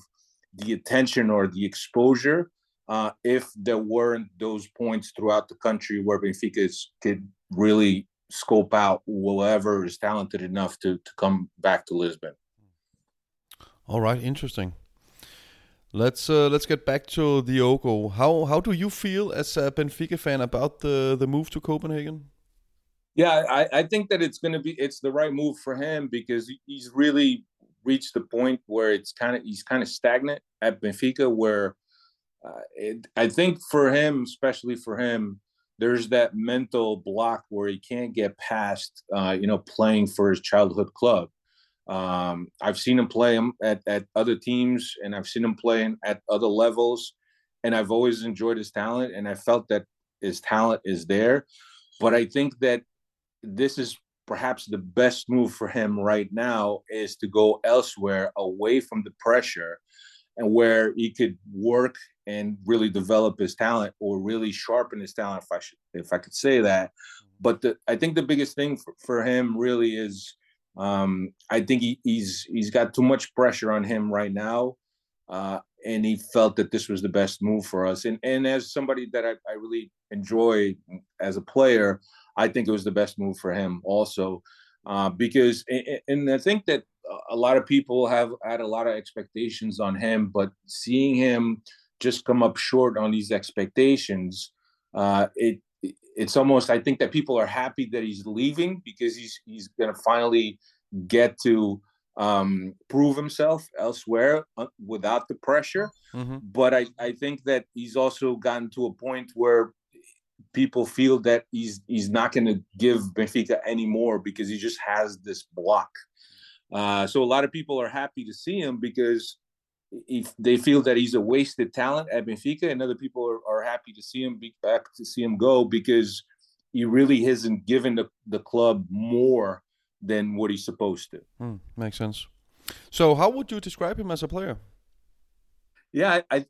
E: the attention or the exposure uh, if there weren't those points throughout the country where Benfica could really scope out whoever is talented enough to, to come back to Lisbon.
F: All right, interesting. Let's uh, let's get back to Diogo. How how do you feel as a Benfica fan about the the move to Copenhagen?
E: Yeah, I, I think that it's going to be it's the right move for him because he's really reached the point where it's kind of he's kind of stagnant at Benfica. Where uh, it, I think for him, especially for him, there's that mental block where he can't get past, uh, you know, playing for his childhood club. Um, I've seen him play at, at other teams, and I've seen him playing at other levels, and I've always enjoyed his talent, and I felt that his talent is there. But I think that this is perhaps the best move for him right now is to go elsewhere, away from the pressure, and where he could work and really develop his talent or really sharpen his talent, if I should, if I could say that. But the, I think the biggest thing for, for him really is um, I think he, he's he's got too much pressure on him right now, uh, and he felt that this was the best move for us. And and as somebody that I, I really enjoy as a player, I think it was the best move for him also, uh, because and I think that a lot of people have had a lot of expectations on him, but seeing him just come up short on these expectations, uh, it it's almost I think that people are happy that he's leaving because he's he's going to finally get to um, prove himself elsewhere uh, without the pressure. Mm-hmm. But I, I think that he's also gotten to a point where people feel that he's he's not going to give Benfica anymore because he just has this block. Uh, so a lot of people are happy to see him because if they feel that he's a wasted talent at Benfica, and other people are, are happy to see him be back to see him go because he really hasn't given the, the club more than what he's supposed to.
F: Hmm, makes sense. So, how would you describe him as a player?
E: Yeah, I,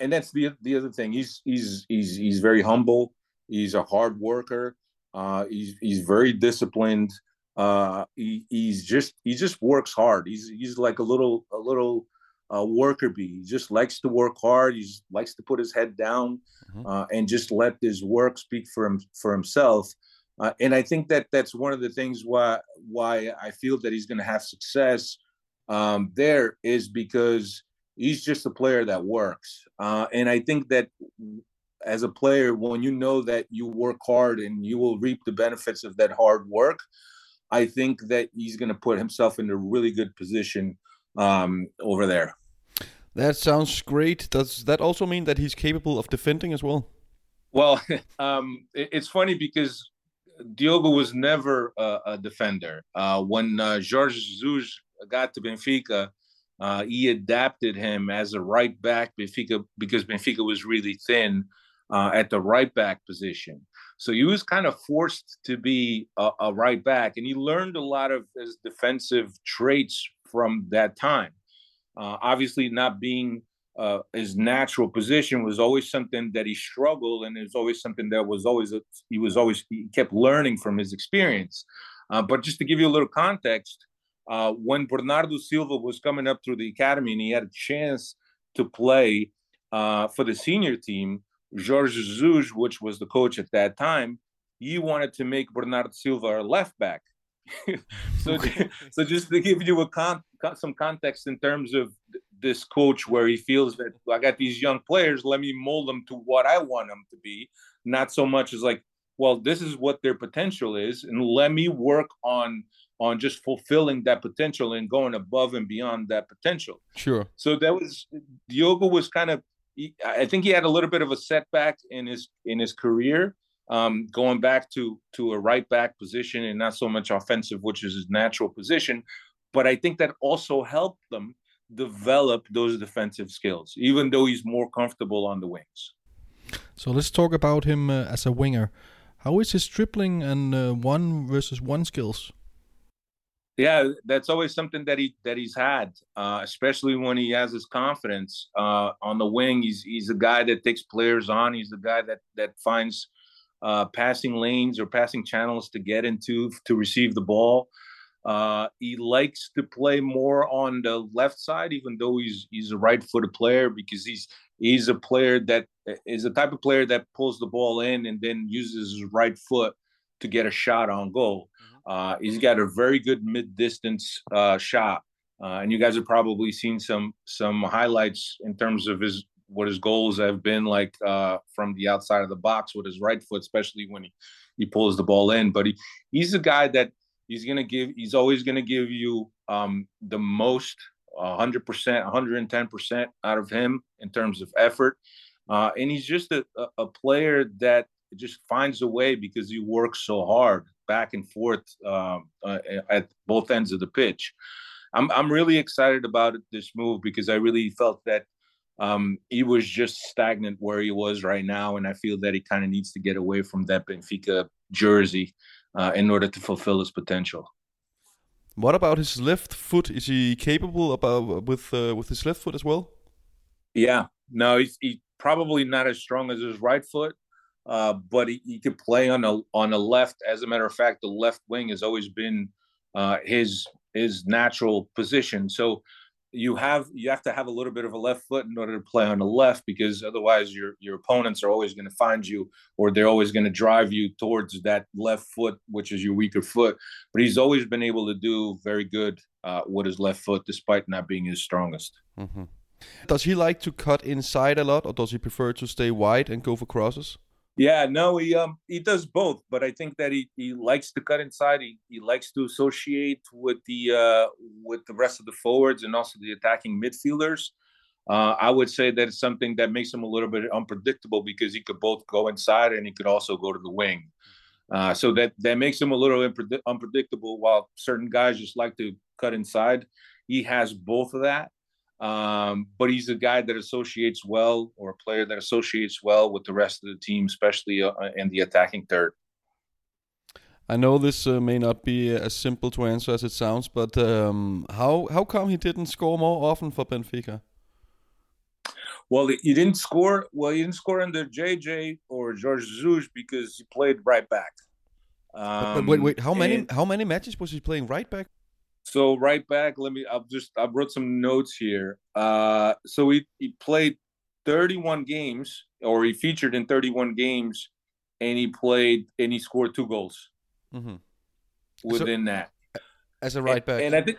E: and that's the the other thing. He's he's he's he's very humble. He's a hard worker. Uh, he's he's very disciplined. Uh, he, he's just he just works hard. He's he's like a little a little uh, worker bee. He just likes to work hard. He likes to put his head down mm-hmm. uh, and just let his work speak for him for himself. Uh, and I think that that's one of the things why why I feel that he's going to have success um, there is because he's just a player that works. Uh, and I think that as a player, when you know that you work hard and you will reap the benefits of that hard work, I think that he's going to put himself in a really good position um, over there.
F: That sounds great. Does that also mean that he's capable of defending as well?
E: Well, um, it's funny because Diogo was never a, a defender. Uh, when uh, Jorge Jesus got to Benfica, uh, he adapted him as a right back Benfica because Benfica was really thin uh, at the right back position. So he was kind of forced to be a, a, right back, and he learned a lot of his defensive traits from that time. Uh, obviously, not being uh, his natural position was always something that he struggled, and it was always something that was always a, he was always he kept learning from his experience. Uh, but just to give you a little context, uh, when Bernardo Silva was coming up through the academy and he had a chance to play uh, for the senior team, Jorge Jesus, which was the coach at that time, he wanted to make Bernardo Silva a left back. so, so just to give you a con, some context in terms of this coach, where he feels that I got these young players, let me mold them to what I want them to be, not so much as like, well, this is what their potential is, and let me work on on just fulfilling that potential and going above and beyond that potential.
F: Sure.
E: So that was Diogo was kind of I think he had a little bit of a setback in his in his career, um, going back to to a right back position and not so much offensive, which is his natural position. But I think that also helped them develop those defensive skills, even though he's more comfortable on the wings.
F: So let's talk about him uh, as a winger. How is his dribbling and uh, one versus one skills?
E: Yeah, that's always something that he that he's had, uh, especially when he has his confidence uh, on the wing. He's he's a guy that takes players on. He's the guy that that finds uh, passing lanes or passing channels to get into to receive the ball. Uh, he likes to play more on the left side, even though he's he's a right-footed player because he's he's a player that is a type of player that pulls the ball in and then uses his right foot to get a shot on goal. Uh, he's got a very good mid-distance uh, shot, uh, and you guys have probably seen some some highlights in terms of his what his goals have been like uh, from the outside of the box with his right foot, especially when he, he pulls the ball in. But he he's a guy that he's gonna give. He's always gonna give you um, the most, 100 percent, 110 percent out of him in terms of effort, uh, and he's just a, a player that just finds a way because he works so hard. Back and forth uh, uh, at both ends of the pitch. I'm I'm really excited about this move because I really felt that um, he was just stagnant where he was right now, and I feel that he kind of needs to get away from that Benfica jersey uh, in order to fulfill his potential.
F: What about his left foot? Is he capable about with uh, with his left foot as well?
E: Yeah, no, he's, he's probably not as strong as his right foot, uh, but he, he could play on the on the left. As a matter of fact, the left wing has always been uh, his his natural position. So you have you have to have a little bit of a left foot in order to play on the left because otherwise your your opponents are always going to find you or they're always going to drive you towards that left foot which is your weaker foot but he's always been able to do very good uh, with his left foot despite not being his strongest
F: mm-hmm. does he like to cut inside a lot or does he prefer to stay wide and go for crosses
E: yeah, no, he um he does both, but I think that he, he likes to cut inside. He, he likes to associate with the uh with the rest of the forwards and also the attacking midfielders. Uh, I would say that it's something that makes him a little bit unpredictable because he could both go inside and he could also go to the wing. Uh, so that that makes him a little unpredictable. While certain guys just like to cut inside, he has both of that. Um, but he's a guy that associates well, or a player that associates well with the rest of the team, especially uh, in the attacking third.
F: I know this uh, may not be as simple to answer as it sounds, but um, how how come he didn't score more often for Benfica?
E: Well, he didn't score. Well, he didn't score under JJ or George Jesus because he played right back.
F: Um, but, but wait, wait. How many how many matches was he playing right back?
E: So right back, let me. I've just. I wrote some notes here. Uh, so he he played 31 games, or he featured in 31 games, and he played and he scored two goals mm-hmm. within so, that.
F: As a right back,
E: and, and I think,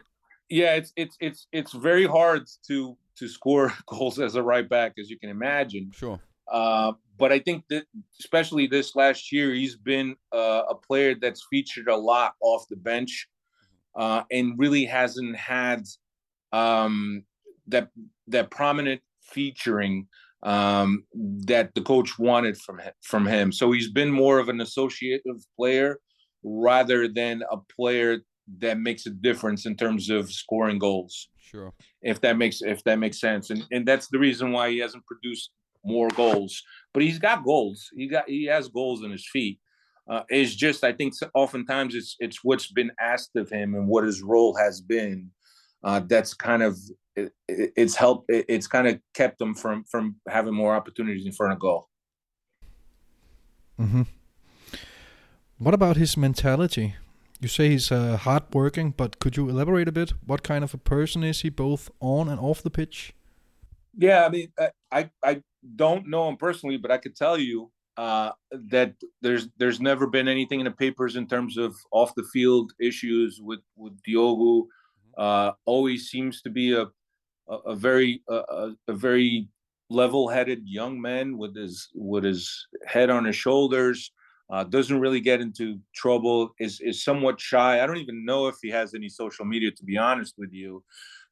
E: yeah, it's it's it's it's very hard to to score goals as a right back, as you can imagine.
F: Sure.
E: Uh, but I think that especially this last year, he's been uh, a player that's featured a lot off the bench uh, and really hasn't had um, that that prominent featuring um, that the coach wanted from from him. So he's been more of an associative player rather than a player that makes a difference in terms of scoring goals.
F: Sure.
E: If that makes if that makes sense, and and that's the reason why he hasn't produced more goals. But he's got goals. He got he has goals in his feet uh, is just I think oftentimes it's it's what's been asked of him and what his role has been uh, that's kind of it, it's helped it's kind of kept him from from having more opportunities in front of goal.
B: Mm-hmm. What about his mentality? You say he's uh, hardworking, but could you elaborate a bit? What kind of a person is he, both on and off the pitch?
E: Yeah, I mean, I I don't know him personally, but I could tell you uh, that there's there's never been anything in the papers in terms of off the field issues with with Diogo. Mm-hmm. Uh, always seems to be a a, a very a, a very level-headed young man with his with his head on his shoulders. Uh, doesn't really get into trouble. Is is somewhat shy. I don't even know if he has any social media, to be honest with you.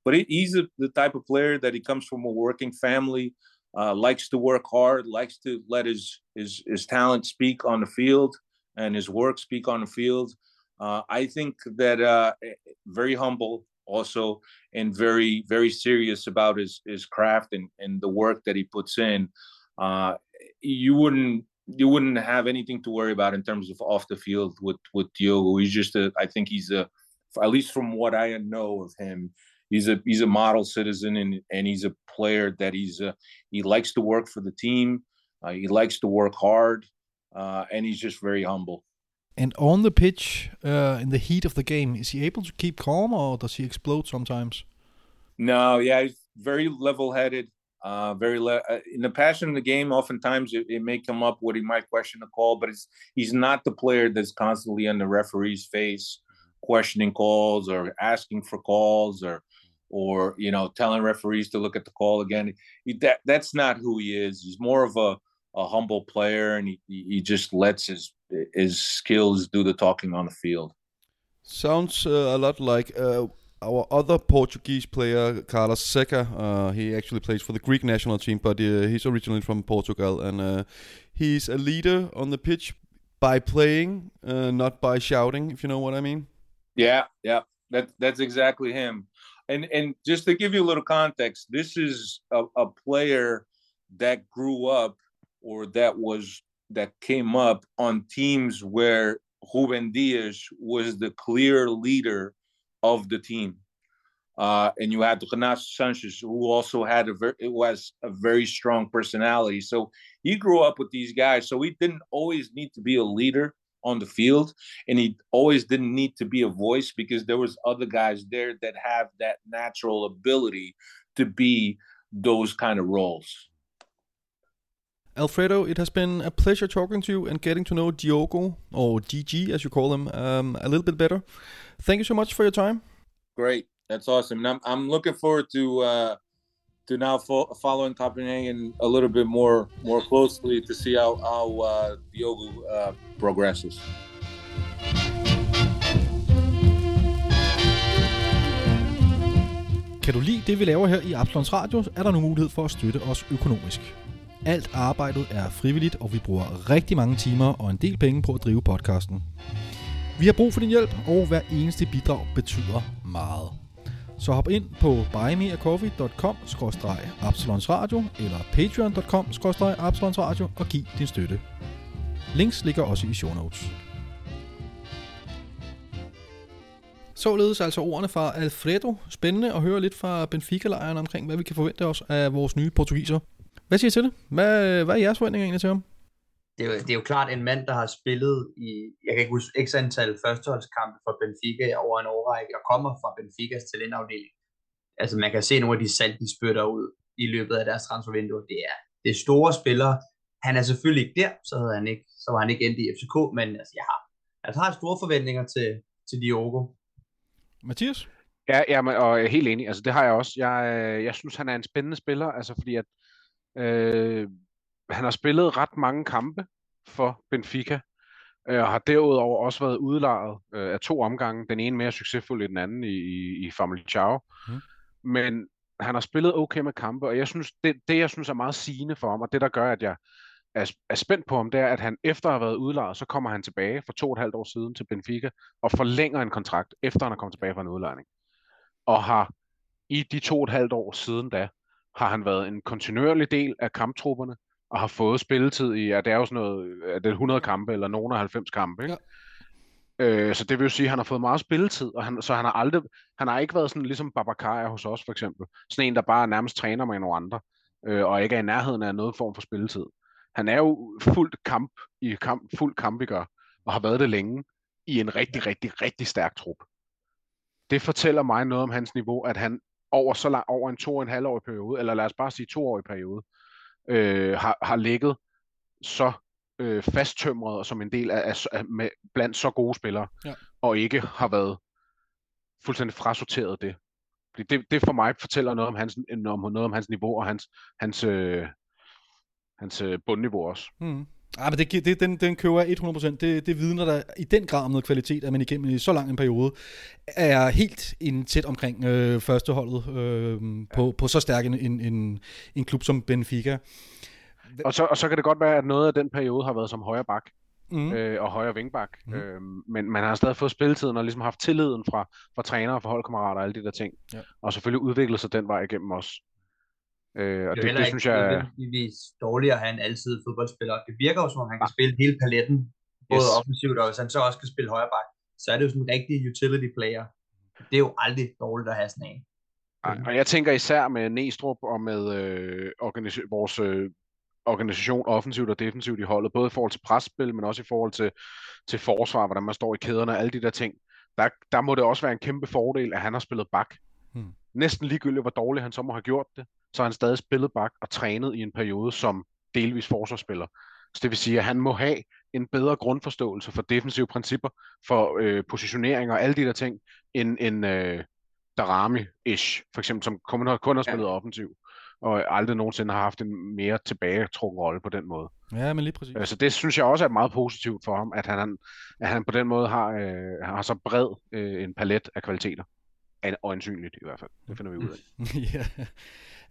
E: But he, he's the type of player that he comes from a working family uh, likes to work hard, likes to let his, his his talent speak on the field and his work speak on the field. Uh, I think that uh, very humble also and very very serious about his his craft and, and the work that he puts in. Uh, you wouldn't you wouldn't have anything to worry about in terms of off the field with with Diogo. He's just a I think he's a at least from what I know of him, he's a he's a model citizen and and he's a player that he's a, he likes to work for the team. Uh, he likes to work hard, uh, and he's just very humble.
B: And on the pitch, uh, in the heat of the game, is he able to keep calm, or does he explode sometimes?
E: No, yeah, he's very level-headed. Uh, very le- uh, in the passion of the game. Oftentimes, it, it, may come up what he might question the call, but it's he's not the player that's constantly on the referee's face, questioning calls or asking for calls or or you know telling referees to look at the call again. He, that that's not who he is. He's more of a, a humble player, and he, he just lets his his skills do the talking on the field.
F: Sounds uh, a lot like uh, our other Portuguese player, Carlos Seca. Uh, he actually plays for the Greek national team, but uh, he's originally from Portugal, and uh, he's a leader on the pitch. by playing, uh, not by shouting, if you know what I mean.
E: Yeah, yeah, that that's exactly him. And and just to give you a little context, this is a, a player that grew up or that was that came up on teams where Ruben Diaz was the clear leader of the team. Uh, and you had Renato Sanchez, who also had a very it was a very strong personality. So he grew up with these guys. So he didn't always need to be a leader on the field, and he always didn't need to be a voice because there was other guys there that have that natural ability to be those kind of roles.
F: Alfredo, it has been a pleasure talking to you and getting to know Diogo, or DG as you call him, um, a little bit better. Thank you so much for your time.
E: Great. That's awesome. And I'm I'm looking forward to uh, to now fo- following Copenhagen a little bit more more closely to see how how uh, Diogo uh, progresses.
B: Kan du lide det, vi laver her i Absalons Radio, er der nu mulighed for at støtte os økonomisk. Alt arbejdet er frivilligt, og vi bruger rigtig mange timer og en del penge på at drive podcasten. Vi har brug for din hjælp, og hver eneste bidrag betyder meget. Så hop ind på buymeacoffee.com absalonsradio eller patreon.com absalonsradio og giv din støtte. Links ligger også i show notes. Således altså ordene fra Alfredo. Spændende at høre lidt fra Benfica-lejren omkring, hvad vi kan forvente os af vores nye portugiser. Hvad siger I til det? Hvad, hvad er jeres forventninger egentlig til ham?
C: Det er, jo, det er jo klart en mand, der har spillet i, jeg kan ikke huske, x antal førsteholdskampe for Benfica over en årrække, og kommer fra Benficas talentafdeling. Altså man kan se nogle af de salg, de spytter ud i løbet af deres transfervindue. Det er, det er store spillere. Han er selvfølgelig ikke der, så, havde han ikke, så var han ikke endt i FCK, men altså, jeg har, altså, har store forventninger til, til Diogo.
B: Mathias?
D: Ja, ja men, og jeg er helt enig. Altså, det har jeg også. Jeg, jeg synes, han er en spændende spiller, altså fordi at øh, han har spillet ret mange kampe for Benfica, øh, og har derudover også været udlejet øh, af to omgange. Den ene mere succesfuld end den anden i, i, i Famalicão. Mm. Men han har spillet okay med kampe, og jeg synes, det, det jeg synes er meget sigende for ham, og det der gør, at jeg er, er spændt på ham, det er, at han efter at have været udlejet, så kommer han tilbage for to og et halvt år siden til Benfica, og forlænger en kontrakt, efter han er kommet tilbage fra en udlejning. Og har i de to og et halvt år siden da, har han været en kontinuerlig del af kamptrupperne, og har fået spilletid i, ja, det er jo sådan noget, er det 100 kampe, eller nogen af 90 kampe, ikke? Ja. Øh, så det vil jo sige, at han har fået meget spilletid, og han, så han har aldrig, han har ikke været sådan ligesom Babacar hos os for eksempel. Sådan en, der bare nærmest træner med nogle andre, øh, og ikke er i nærheden af noget form for spilletid. Han er jo fuldt kamp i kamp, fuld kamp, gør, og har været det længe i en rigtig, rigtig, rigtig stærk trup. Det fortæller mig noget om hans niveau, at han over så lang, over en to og en halv år periode, eller lad os bare sige to år i periode, øh, har, har ligget så øh, fasttømret som en del af, af med, blandt så gode spillere, ja. og ikke har været fuldstændig frasorteret det. Det, det for mig fortæller noget om hans, om, noget om hans niveau og hans, hans, øh, hans øh, bundniveau også.
B: Mm. Ja, men det, det, den, den køber jeg 100%. Det, det vidner der i den grad om noget kvalitet, at man igennem i så lang en periode er helt in tæt omkring øh, førsteholdet øh, på, ja. på så stærk en, en, en, en klub som Benfica.
D: Og så, og så kan det godt være, at noget af den periode har været som højre bak. Mm. Øh, og højre vingbak. Mm. Øh, men man har stadig fået spilletiden og ligesom haft tilliden fra, fra trænere og fra holdkammerater og alle de der ting. Ja. Og selvfølgelig udviklet sig den vej igennem os.
C: Øh, og det, det, det synes jeg... Det er dårligt at have en altid fodboldspiller. Det virker jo som om, han kan spille hele paletten, både yes. offensivt, og hvis han så også kan spille højre bak, så er det jo sådan en rigtig utility player. Det er jo aldrig dårligt at have sådan en.
D: Og jeg tænker især med Næstrup og med øh, organis- vores øh, organisation offensivt og defensivt i holdet, både i forhold til presspil, men også i forhold til, til forsvar, hvordan man står i kæderne og alle de der ting. Der, der må det også være en kæmpe fordel, at han har spillet bak. Hmm. Næsten ligegyldigt, hvor dårligt han så må have gjort det, så har han stadig spillet bak og trænet i en periode som delvis forsvarsspiller. Så det vil sige, at han må have en bedre grundforståelse for defensive principper, for øh, positionering og alle de der ting, end, end øh, Darami-ish, for eksempel, som kun har, kun har spillet ja. offensiv, og aldrig nogensinde har haft en mere tilbagetrukket rolle på den måde.
B: Ja, men lige præcis.
D: Så det synes jeg også er meget positivt for ham, at han, at han på den måde har, øh, har så bred øh, en palet af kvaliteter. Øjensynligt i hvert fald. Det finder vi ud af.
B: ja.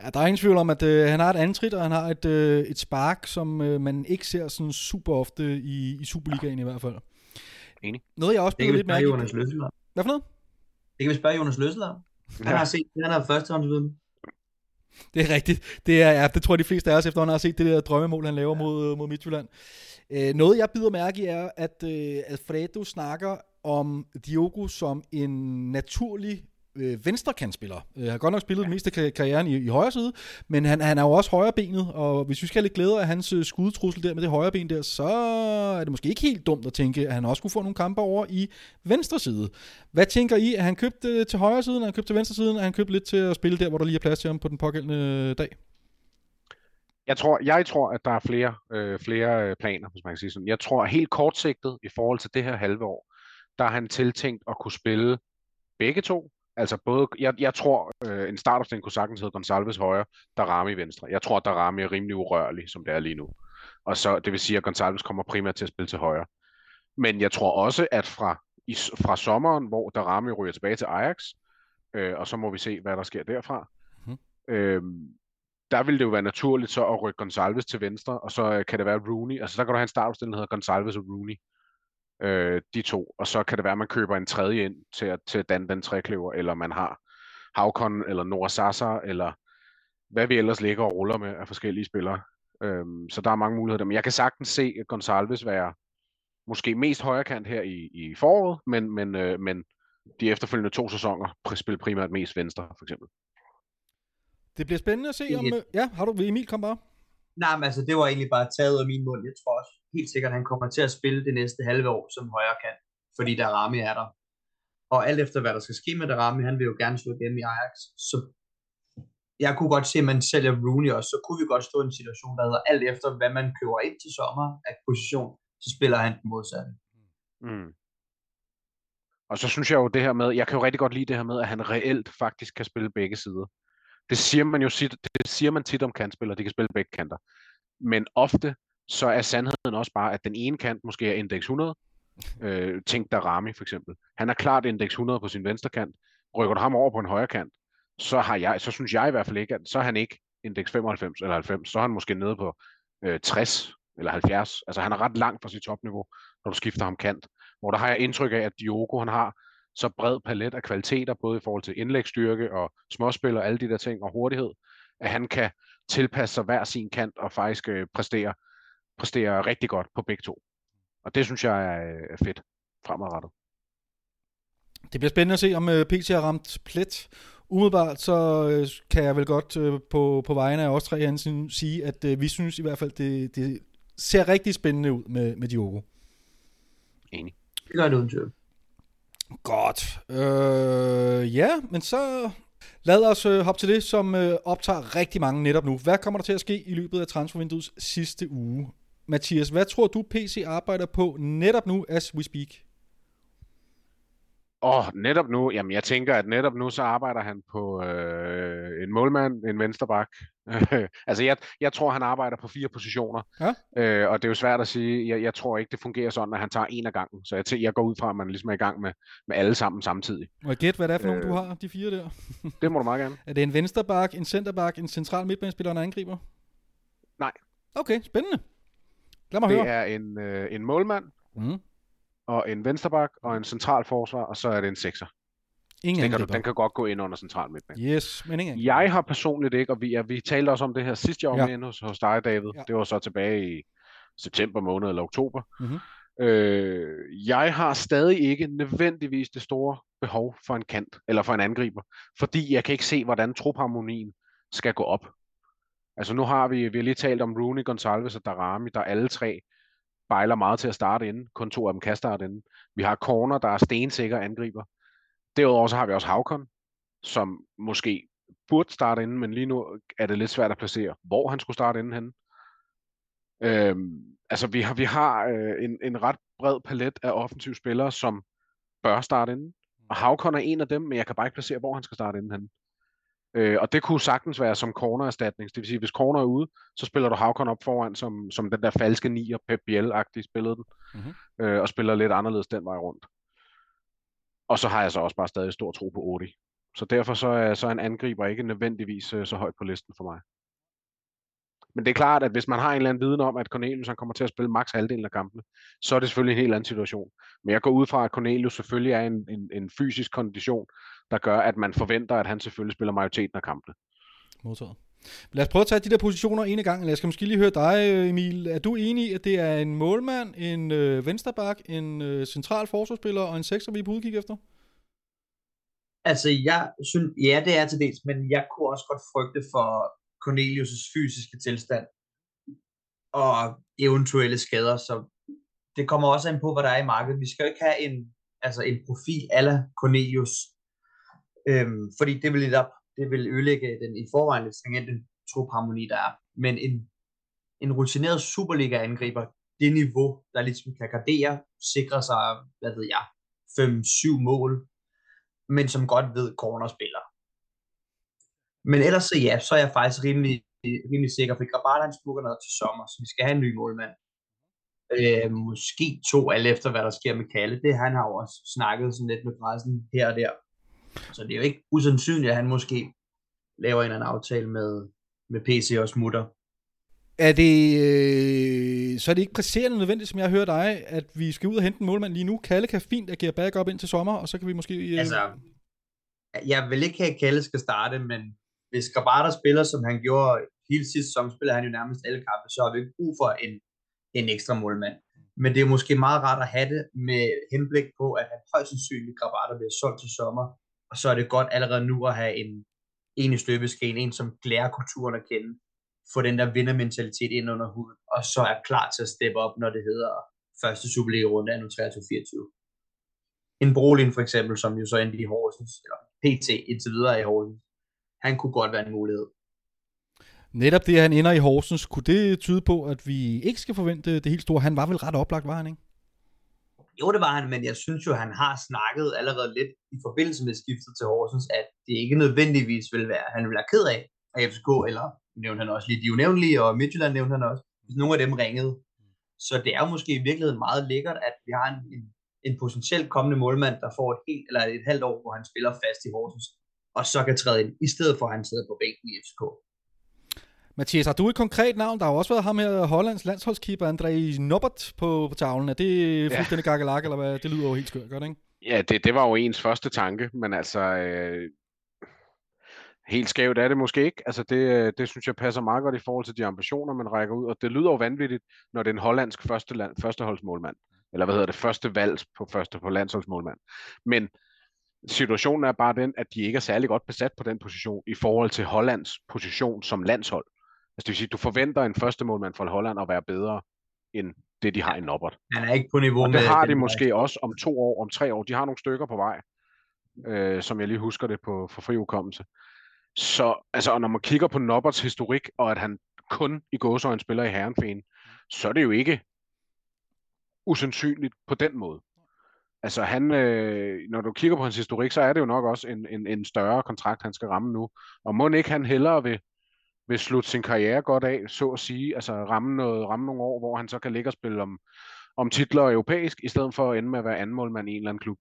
B: Ja, der er ingen tvivl om, at øh, han har et antrit, og han har et, øh, et spark, som øh, man ikke ser sådan super ofte i, i Superligaen i hvert fald.
D: Enig.
B: Noget, jeg også
C: vi
B: lidt mærke
C: Jonas om.
B: Hvad for noget?
C: Det kan vi spørge Jonas Løssel om. Han
D: Ja.
C: har set, han har førstehåndsviden.
B: Det er rigtigt. Det, er, ja, det tror jeg, de fleste af os efterhånden har set det der drømmemål, han laver mod, mod Midtjylland. Øh, noget, jeg bider mærke i, er, at øh, Alfredo snakker om Diogo som en naturlig øh, venstrekantspiller. Øh, han har godt nok spillet det meste af karrieren i, i højre side, men han, han er jo også højrebenet, og hvis vi skal have lidt glæde af hans øh, skudtrussel der med det højre ben der, så er det måske ikke helt dumt at tænke, at han også kunne få nogle kampe over i venstre side. Hvad tænker I? Er han købt øh, til højre siden, er han købt til venstre siden, er han købt lidt til at spille der, hvor der lige er plads til ham på den pågældende øh, dag?
D: Jeg tror, jeg tror, at der er flere, øh, flere øh, planer, hvis man kan sige sådan. Jeg tror helt kortsigtet i forhold til det her halve år, der er han tiltænkt at kunne spille begge to. Altså både, jeg, jeg tror, øh, en startopstilling kunne sagtens hedde Gonsalves højre, Darami venstre. Jeg tror, at Darami er rimelig urørlig, som det er lige nu. Og så, det vil sige, at Gonsalves kommer primært til at spille til højre. Men jeg tror også, at fra, i, fra sommeren, hvor Darami ryger tilbage til Ajax, øh, og så må vi se, hvad der sker derfra,
B: Mhm.
D: øh, der vil det jo være naturligt så at rykke Gonsalves til venstre, og så øh, kan det være Rooney. Altså, der kan du have en startopstilling, der hedder Gonsalves og Rooney. Øh, de to. Og så kan det være, at man køber en tredje ind til at, til at danne den trekløver, eller man har Havkon, eller Nora Sasa, eller hvad vi ellers ligger og ruller med af forskellige spillere. Øhm, så der er mange muligheder. Men jeg kan sagtens se at Gonsalves være måske mest højrekant her i, i foråret, men, men, øh, men de efterfølgende to sæsoner spiller primært mest venstre, for eksempel.
B: Det bliver spændende at se, om... Øh, Ja, har du... Emil, kom bare.
C: Nej, men altså, det var egentlig bare taget af min mund. Jeg tror også helt sikkert, at han kommer til at spille det næste halve år som højre kan, fordi der ramme er der. Og alt efter, hvad der skal ske med Darami, han vil jo gerne slå igennem i Ajax. Så jeg kunne godt se, at man sælger Rooney også, så kunne vi godt stå i en situation, der hedder alt efter, hvad man køber ind til sommer af position, så spiller han den modsatte.
D: Mm. Og så synes jeg jo det her med, jeg kan jo rigtig godt lide det her med, at han reelt faktisk kan spille begge sider. Det siger man jo det siger man tit om kantspillere, de kan spille begge kanter. Men ofte så er sandheden også bare, at den ene kant måske er indeks 100. Øh, tænk der Rami for eksempel. Han er klart indeks 100 på sin venstre kant. Rykker du ham over på en højre kant, så, har jeg, så synes jeg i hvert fald ikke, at så er han ikke indeks 95 eller 90, så er han måske nede på øh, 60 eller 70. Altså han er ret langt fra sit topniveau, når du skifter ham kant. Hvor der har jeg indtryk af, at Diogo han har så bred palet af kvaliteter, både i forhold til indlægsstyrke og småspil og alle de der ting og hurtighed, at han kan tilpasse sig hver sin kant og faktisk øh, præstere, præstere rigtig godt på begge to. Og det synes jeg er, øh, fedt fremadrettet.
B: Det bliver spændende at se, om øh, PC har ramt plet. Umiddelbart så øh, kan jeg vel godt på, på vegne af os tre herinde sige, at vi synes i hvert fald, det, det ser rigtig spændende ud med, med Diogo.
D: Enig.
C: Det gør det uden tvivl.
B: Godt. Øh, ja, men så lad os øh, hoppe til det, som øh, optager rigtig mange netop nu. Hvad kommer der til at ske i løbet af transfervinduets sidste uge? Mathias, hvad tror du, PC arbejder på netop nu, as we speak?
D: Og netop nu, jamen jeg tænker, at netop nu så arbejder han på øh, en målmand, en vensterbak. altså jeg, jeg tror, han arbejder på fire positioner.
B: Ja.
D: Øh, og det er jo svært at sige, jeg, jeg tror ikke, det fungerer sådan, at han tager en af gangen. Så jeg, tæ- jeg går ud fra, at man ligesom er i gang med, med alle sammen samtidig.
B: Jeg gætte, hvad det er for øh...
D: Øh.
B: nogle, du har, de fire der?
D: Det må du meget gerne.
B: Er det en vensterbak, en centerback, en central midtbanespiller og en angriber?
D: Nej.
B: Okay, spændende. Lad mig
D: Det
B: høre.
D: er en, øh, en målmand,
B: Mm.
D: Og en vensterbak, og en central forsvar, og så er det en sekser.
B: Ingen
D: Den kan, du, den kan godt gå ind under central midtbane.
B: Yes, men ingen.
D: Jeg har personligt ikke, og vi, ja, vi talte også om det her sidste, var
B: Ja.
D: med hos, hos dig, David.
B: Ja.
D: Det var så tilbage i september måned eller oktober.
B: Mhm.
D: Øh, jeg har stadig ikke nødvendigvis det store behov for en kant, eller for en angriber, fordi jeg kan ikke se, hvordan trupharmonien skal gå op. Altså nu har vi, vi har lige talt om Rooney, Gonsalves og Darami, der alle tre bejler meget til at starte inden. Kun to af dem kan starte inden. Vi har Corner, der er stensikker angriber. Derudover så har vi også Havkon, som måske burde starte inden, men lige nu er det lidt svært at placere, hvor han skulle starte inden henne. Øhm, altså vi har, vi har øh, en, en ret bred palet af offensive spillere, som bør starte inden. Og Havkon er en af dem, men jeg kan bare ikke placere, hvor han skal starte inden henne. Øh, og det kunne sagtens være som cornererstatning. Det vil sige, hvis corner er ude, så spiller du Havkon op foran, som, som den der falske nier, Pep Biel-agtig spillede den,
B: Mhm.
D: øh, og spiller lidt anderledes den vej rundt. Og så har jeg så også bare stadig stor tro på Odi, Så derfor så er, så er en angriber ikke nødvendigvis øh, så højt på listen for mig. Men det er klart, at hvis man har en eller anden viden om, at Cornelius han kommer til at spille maks halvdelen af kampene, så er det selvfølgelig en helt anden situation. Men jeg går ud fra, at Cornelius selvfølgelig er en, en, en fysisk kondition, der gør, at man forventer, at han selvfølgelig spiller majoriteten af kampene.
B: Modtaget. Lad os prøve at tage de der positioner en gang. Lad os måske lige høre dig, Emil. Er du enig i, at det er en målmand, en øh, vensterbak, en øh, central forsvarsspiller og en sekser, vi er på udkig efter?
C: Altså, jeg synes, ja, det er til dels, men jeg kunne også godt frygte for Cornelius' fysiske tilstand og eventuelle skader, så det kommer også an på, hvad der er i markedet. Vi skal jo ikke have en, altså en profil ala Cornelius, øhm, fordi det vil, lidt op, det vil ødelægge den i forvejen lidt stringente trupharmoni, der er. Men en, en rutineret Superliga-angriber, det niveau, der ligesom kan gardere, sikre sig, hvad ved jeg, 5-7 mål, men som godt ved cornerspiller. Men ellers så ja, så er jeg faktisk rimelig, rimelig sikker, for Grabata han smukker noget til sommer, så vi skal have en ny målmand. Øh, måske to, alt efter hvad der sker med Kalle. Det han har jo også snakket sådan lidt med pressen her og der. Så det er jo ikke usandsynligt, at han måske laver en eller anden aftale med, med PC og smutter.
B: Er det, øh, så er det ikke presserende nødvendigt, som jeg hører dig, at vi skal ud og hente en målmand lige nu. Kalle kan fint agere backup ind til sommer, og så kan vi måske... Øh...
C: Altså, jeg vil ikke have, at Kalle skal starte, men hvis Grabata spiller, som han gjorde hele sidste sæson, spiller han jo nærmest alle kampe, så har vi ikke brug for en, en ekstra målmand. Men det er måske meget rart at have det med henblik på, at han højst sandsynligt Grabata bliver solgt til sommer, og så er det godt allerede nu at have en, en i støbeskeen, en som lærer kulturen at kende, få den der vindermentalitet ind under huden, og så er klar til at steppe op, når det hedder første Superliga-runde af 23-24. En Brolin for eksempel, som jo så endte i Horsens, eller PT indtil videre i Horsens, han kunne godt være en mulighed.
B: Netop det, at han ender i Horsens, kunne det tyde på, at vi ikke skal forvente det helt store? Han var vel ret oplagt, var han ikke?
C: Jo, det var han, men jeg synes jo, han har snakket allerede lidt i forbindelse med skiftet til Horsens, at det ikke nødvendigvis vil være, han vil være ked af, at FCK, eller nævnte han også lige de unævnlige, og Midtjylland nævnte han også, hvis nogle af dem ringede. Så det er jo måske i virkeligheden meget lækkert, at vi har en, en, en potentielt kommende målmand, der får et helt eller et halvt år, hvor han spiller fast i Horsens, og så kan træde ind, i stedet for at han sidder på bænken i FCK.
B: Mathias, har du et konkret navn? Der har jo også været ham her, Hollands landsholdskeeper, André Nobbert på, på tavlen. Er det fuldstændig ja. gakkelak, eller hvad? Det lyder jo helt skørt, gør det ikke?
D: Ja, det, det var jo ens første tanke, men altså... Øh, helt skævt er det måske ikke. Altså det, det synes jeg passer meget godt i forhold til de ambitioner, man rækker ud, og det lyder jo vanvittigt, når det er en hollandsk første land, førsteholdsmålmand, eller hvad hedder det, første valg på første på landsholdsmålmand. Men situationen er bare den, at de ikke er særlig godt besat på den position i forhold til Hollands position som landshold. Altså det vil sige, du forventer en første målmand fra Holland at være bedre end det, de har i Nobbert.
C: Han er ikke på niveau
D: og
C: med...
D: det har de måske også om to år, om tre år. De har nogle stykker på vej, øh, som jeg lige husker det på for fri udkommelse. Så altså, og når man kigger på Nobberts historik, og at han kun i gåsøjne spiller i herrenfæn, så er det jo ikke usandsynligt på den måde. Altså han, øh, når du kigger på hans historik, så er det jo nok også en, en, en større kontrakt, han skal ramme nu. Og må ikke han hellere vil, vil slutte sin karriere godt af, så at sige, altså ramme, noget, ramme nogle år, hvor han så kan ligge og spille om, om titler europæisk, i stedet for at ende med at være andenmålmand i en eller anden klub.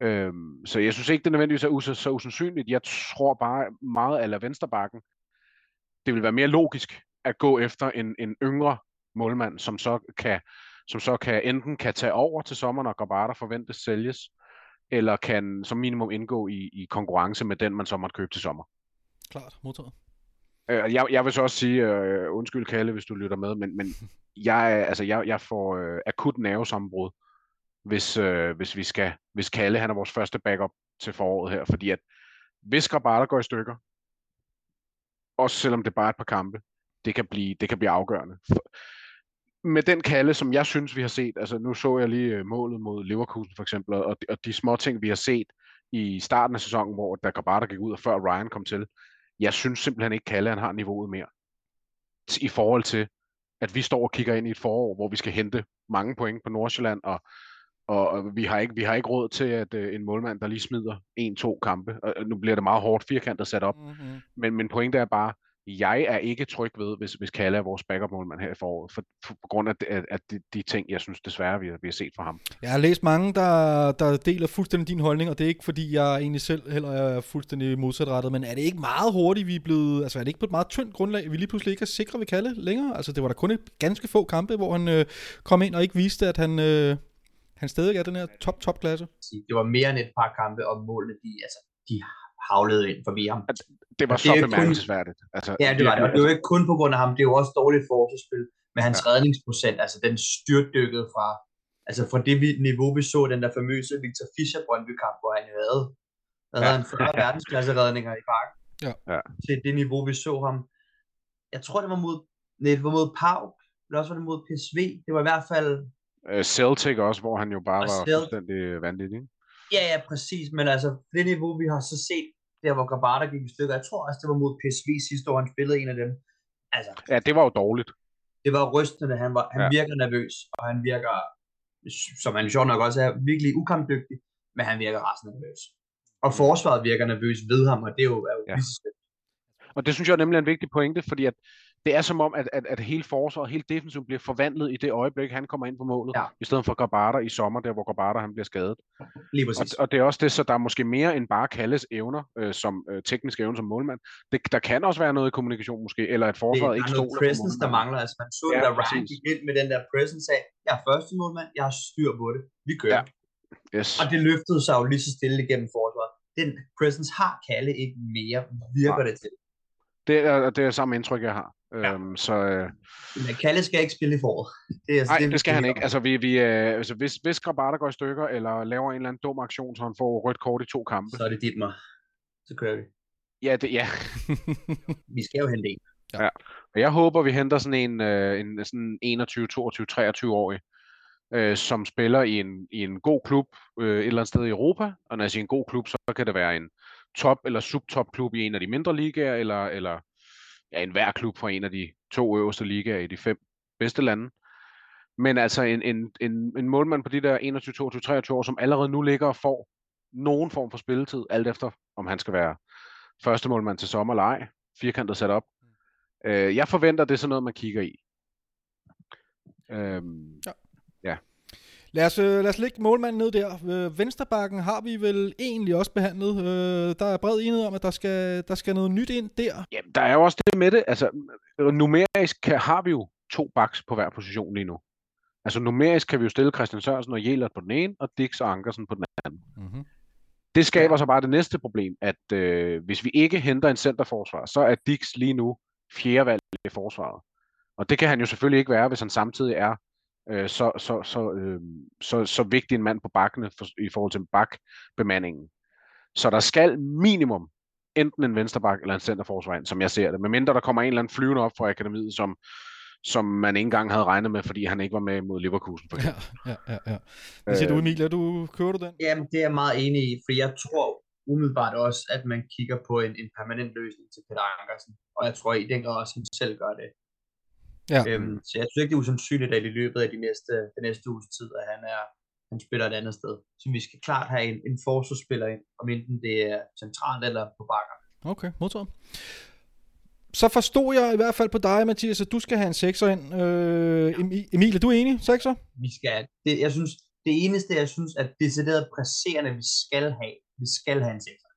D: Øhm, så jeg synes ikke, det nødvendigvis er us- så usandsynligt. Jeg tror bare meget af vensterbakken. Det vil være mere logisk at gå efter en, en yngre målmand, som så kan som så kan enten kan tage over til sommer, når Gabata forventes sælges, eller kan som minimum indgå i, i konkurrence med den, man så måtte købe til sommer.
B: Klart, modtaget.
D: Øh, jeg, jeg vil så også sige, øh, undskyld Kalle, hvis du lytter med, men, men jeg, altså, jeg, jeg får øh, akut nervesambrud, hvis, øh, hvis, vi skal, hvis Kalle han er vores første backup til foråret her, fordi at hvis Grabater går i stykker, også selvom det bare er et par kampe, det kan blive, det kan blive afgørende. For, med den kalde, som jeg synes, vi har set, altså nu så jeg lige øh, målet mod Leverkusen for eksempel, og de, og de små ting, vi har set i starten af sæsonen, hvor der Grabater gik ud, og før Ryan kom til, jeg synes simpelthen ikke, Kalle han har niveauet mere. I forhold til, at vi står og kigger ind i et forår, hvor vi skal hente mange point på Nordsjælland, og, og, vi, har ikke, vi har ikke råd til, at uh, en målmand, der lige smider en-to kampe, og nu bliver det meget hårdt firkantet sat op, mm-hmm. men min pointe er bare, jeg er ikke tryg ved, hvis, hvis Kalle er vores backup målmand her i foråret, for, for, på grund af, at, at de, de ting, jeg synes desværre, vi har, vi har set fra ham.
B: Jeg har læst mange, der, der deler fuldstændig din holdning, og det er ikke fordi, jeg egentlig selv heller er fuldstændig modsatrettet, men er det ikke meget hurtigt, vi er blevet, altså er det ikke på et meget tyndt grundlag, vi lige pludselig ikke er sikre ved Kalle længere? Altså det var der kun et ganske få kampe, hvor han øh, kom ind og ikke viste, at han, øh, han stadig er den her top, top klasse.
C: Det var mere end et par kampe, og målene, de, altså, de havlede ind forbi ham.
D: Det var så
C: det
D: bemærkelsesværdigt. Altså,
C: Ja, det var det. Og det var ikke kun på grund af ham, det er jo også dårligt forsvarsspil. Men hans ja. redningsprocent, altså den styrtdykkede fra, altså fra det niveau, vi så den der famøse Victor Fischer Brøndby-kamp, hvor han havde, der havde
D: Ja.
C: han 40 verdensklasse redninger i parken.
B: Ja.
D: Ja.
C: Til det niveau, vi så ham. Jeg tror, det var mod, nej, det var mod Pauk, eller også var det mod PSV. Det var i hvert fald,
D: Øh, Celtic også, hvor han jo bare
C: Og
D: var
C: Cel-
D: fuldstændig vanvittig.
C: Ja, ja, præcis. Men altså, det niveau, vi har så set, der hvor Grabata gik i stykker, jeg tror også, det var mod PSV sidste år, han spillede en af dem. Altså,
D: Ja, det var jo dårligt.
C: det var rystende. Han, var, han
D: Ja.
C: virker nervøs, og han virker, som han sjovt nok også er, virkelig ukampdygtig, men han virker resten nervøs. Og forsvaret virker nervøs ved ham, og det er jo, er jo
D: Ja. Og det synes jeg nemlig er en vigtig pointe, fordi at det er som om, at, at, at hele forsvaret, hele defensiven bliver forvandlet i det øjeblik, han kommer ind på målet,
C: Ja.
D: i stedet for Grabata i sommer, der hvor Grabata han bliver skadet.
C: Lige
D: Og,
C: præcis.
D: og det er også det, så der er måske mere end bare Kalles evner, øh, som øh, tekniske evner som målmand. Det, der kan også være noget i kommunikation måske, eller at
C: det,
D: forsvaret
C: der
D: ikke
C: er noget
D: stoler på
C: presence, der mangler. Altså, man så,
D: Ja,
C: der Ryan gik ind med den der presence af, jeg er første målmand, jeg har styr på det, vi kører.
D: Ja. Yes.
C: Og det løftede sig jo lige så stille igennem forsvaret. Den presence har Kalle ikke mere, virker
D: Nej.
C: det til.
D: Det er det er samme indtryk, jeg har.
C: Ja.
D: Øhm, så øh,
C: Men Kalle skal ikke spille i foråret. Det er, altså
D: nej,
C: vi
D: det skal han ikke. Altså, vi, vi, øh, altså hvis, hvis Grabata går i stykker, eller laver en eller anden dum aktion, så han får rødt kort i to kampe.
C: Så er det dit mig. Så kører vi.
D: Ja, det, ja.
C: Vi skal jo hente en.
D: Og jeg håber, vi henter sådan en, øh, en sådan 21, 22, 23-årig, øh, som spiller i en, i en god klub øh, et eller andet sted i Europa. Og når jeg siger en god klub, så kan det være en top- eller subtop klub i en af de mindre ligaer, eller, eller ja, en hver klub fra en af de to øverste ligaer i de fem bedste lande. Men altså en, en, en, en målmand på de der 21, 22, 23 år, som allerede nu ligger og får nogen form for spilletid, alt efter om han skal være første målmand til sommer eller ej, firkantet sat op. Øh, jeg forventer, det er sådan noget, man kigger i. Øhm,
B: Lad os, øh, lad os lægge målmanden ned der. Øh, vensterbakken har vi vel egentlig også behandlet. Øh, der er bred enighed om, at der skal, der skal noget nyt ind der.
D: Jamen, der er jo også det med det. Altså, numerisk kan, har vi jo to backs på hver position lige nu. Altså, numerisk kan vi jo stille Christian Sørensen og Jelert på den ene, og Dix og Ankersen på den anden.
B: Mm-hmm.
D: Det skaber så bare det næste problem, at øh, hvis vi ikke henter en centerforsvar, så er Dix lige nu fjerde valg i forsvaret. Og det kan han jo selvfølgelig ikke være, hvis han samtidig er øh, så, så, så, øh, så, så vigtig en mand på bakkene for, i forhold til bakbemandingen. Så der skal minimum enten en vensterbak eller en centerforsvar ind, som jeg ser det. Medmindre der kommer en eller anden flyvende op fra akademiet, som, som man ikke engang havde regnet med, fordi han ikke var med mod Leverkusen. For
B: Ja,
D: eksempel.
B: ja, ja, ja. Hvad siger du,
D: Øh,
B: Emilia? Du, kører du den?
C: Jamen, det er jeg meget enig i, for jeg tror umiddelbart også, at man kigger på en, en permanent løsning til Peter Ankersen. Og jeg tror i den grad også, at han selv gør det.
B: Ja.
C: Øhm, så jeg synes ikke, det er usandsynligt, at i løbet af de næste, den næste uges tid, at han, er, han spiller et andet sted. Så vi skal klart have en, en forsvarsspiller ind, om enten det er centralt eller på bakker.
B: Okay, modtaget. Så forstod jeg i hvert fald på dig, Mathias, at du skal have en sekser ind. Øh, Emi- Emil, er du enig? Sekser?
C: Vi skal, det, jeg synes, det eneste, jeg synes, at decideret presserende, vi skal have, vi skal have en sekser.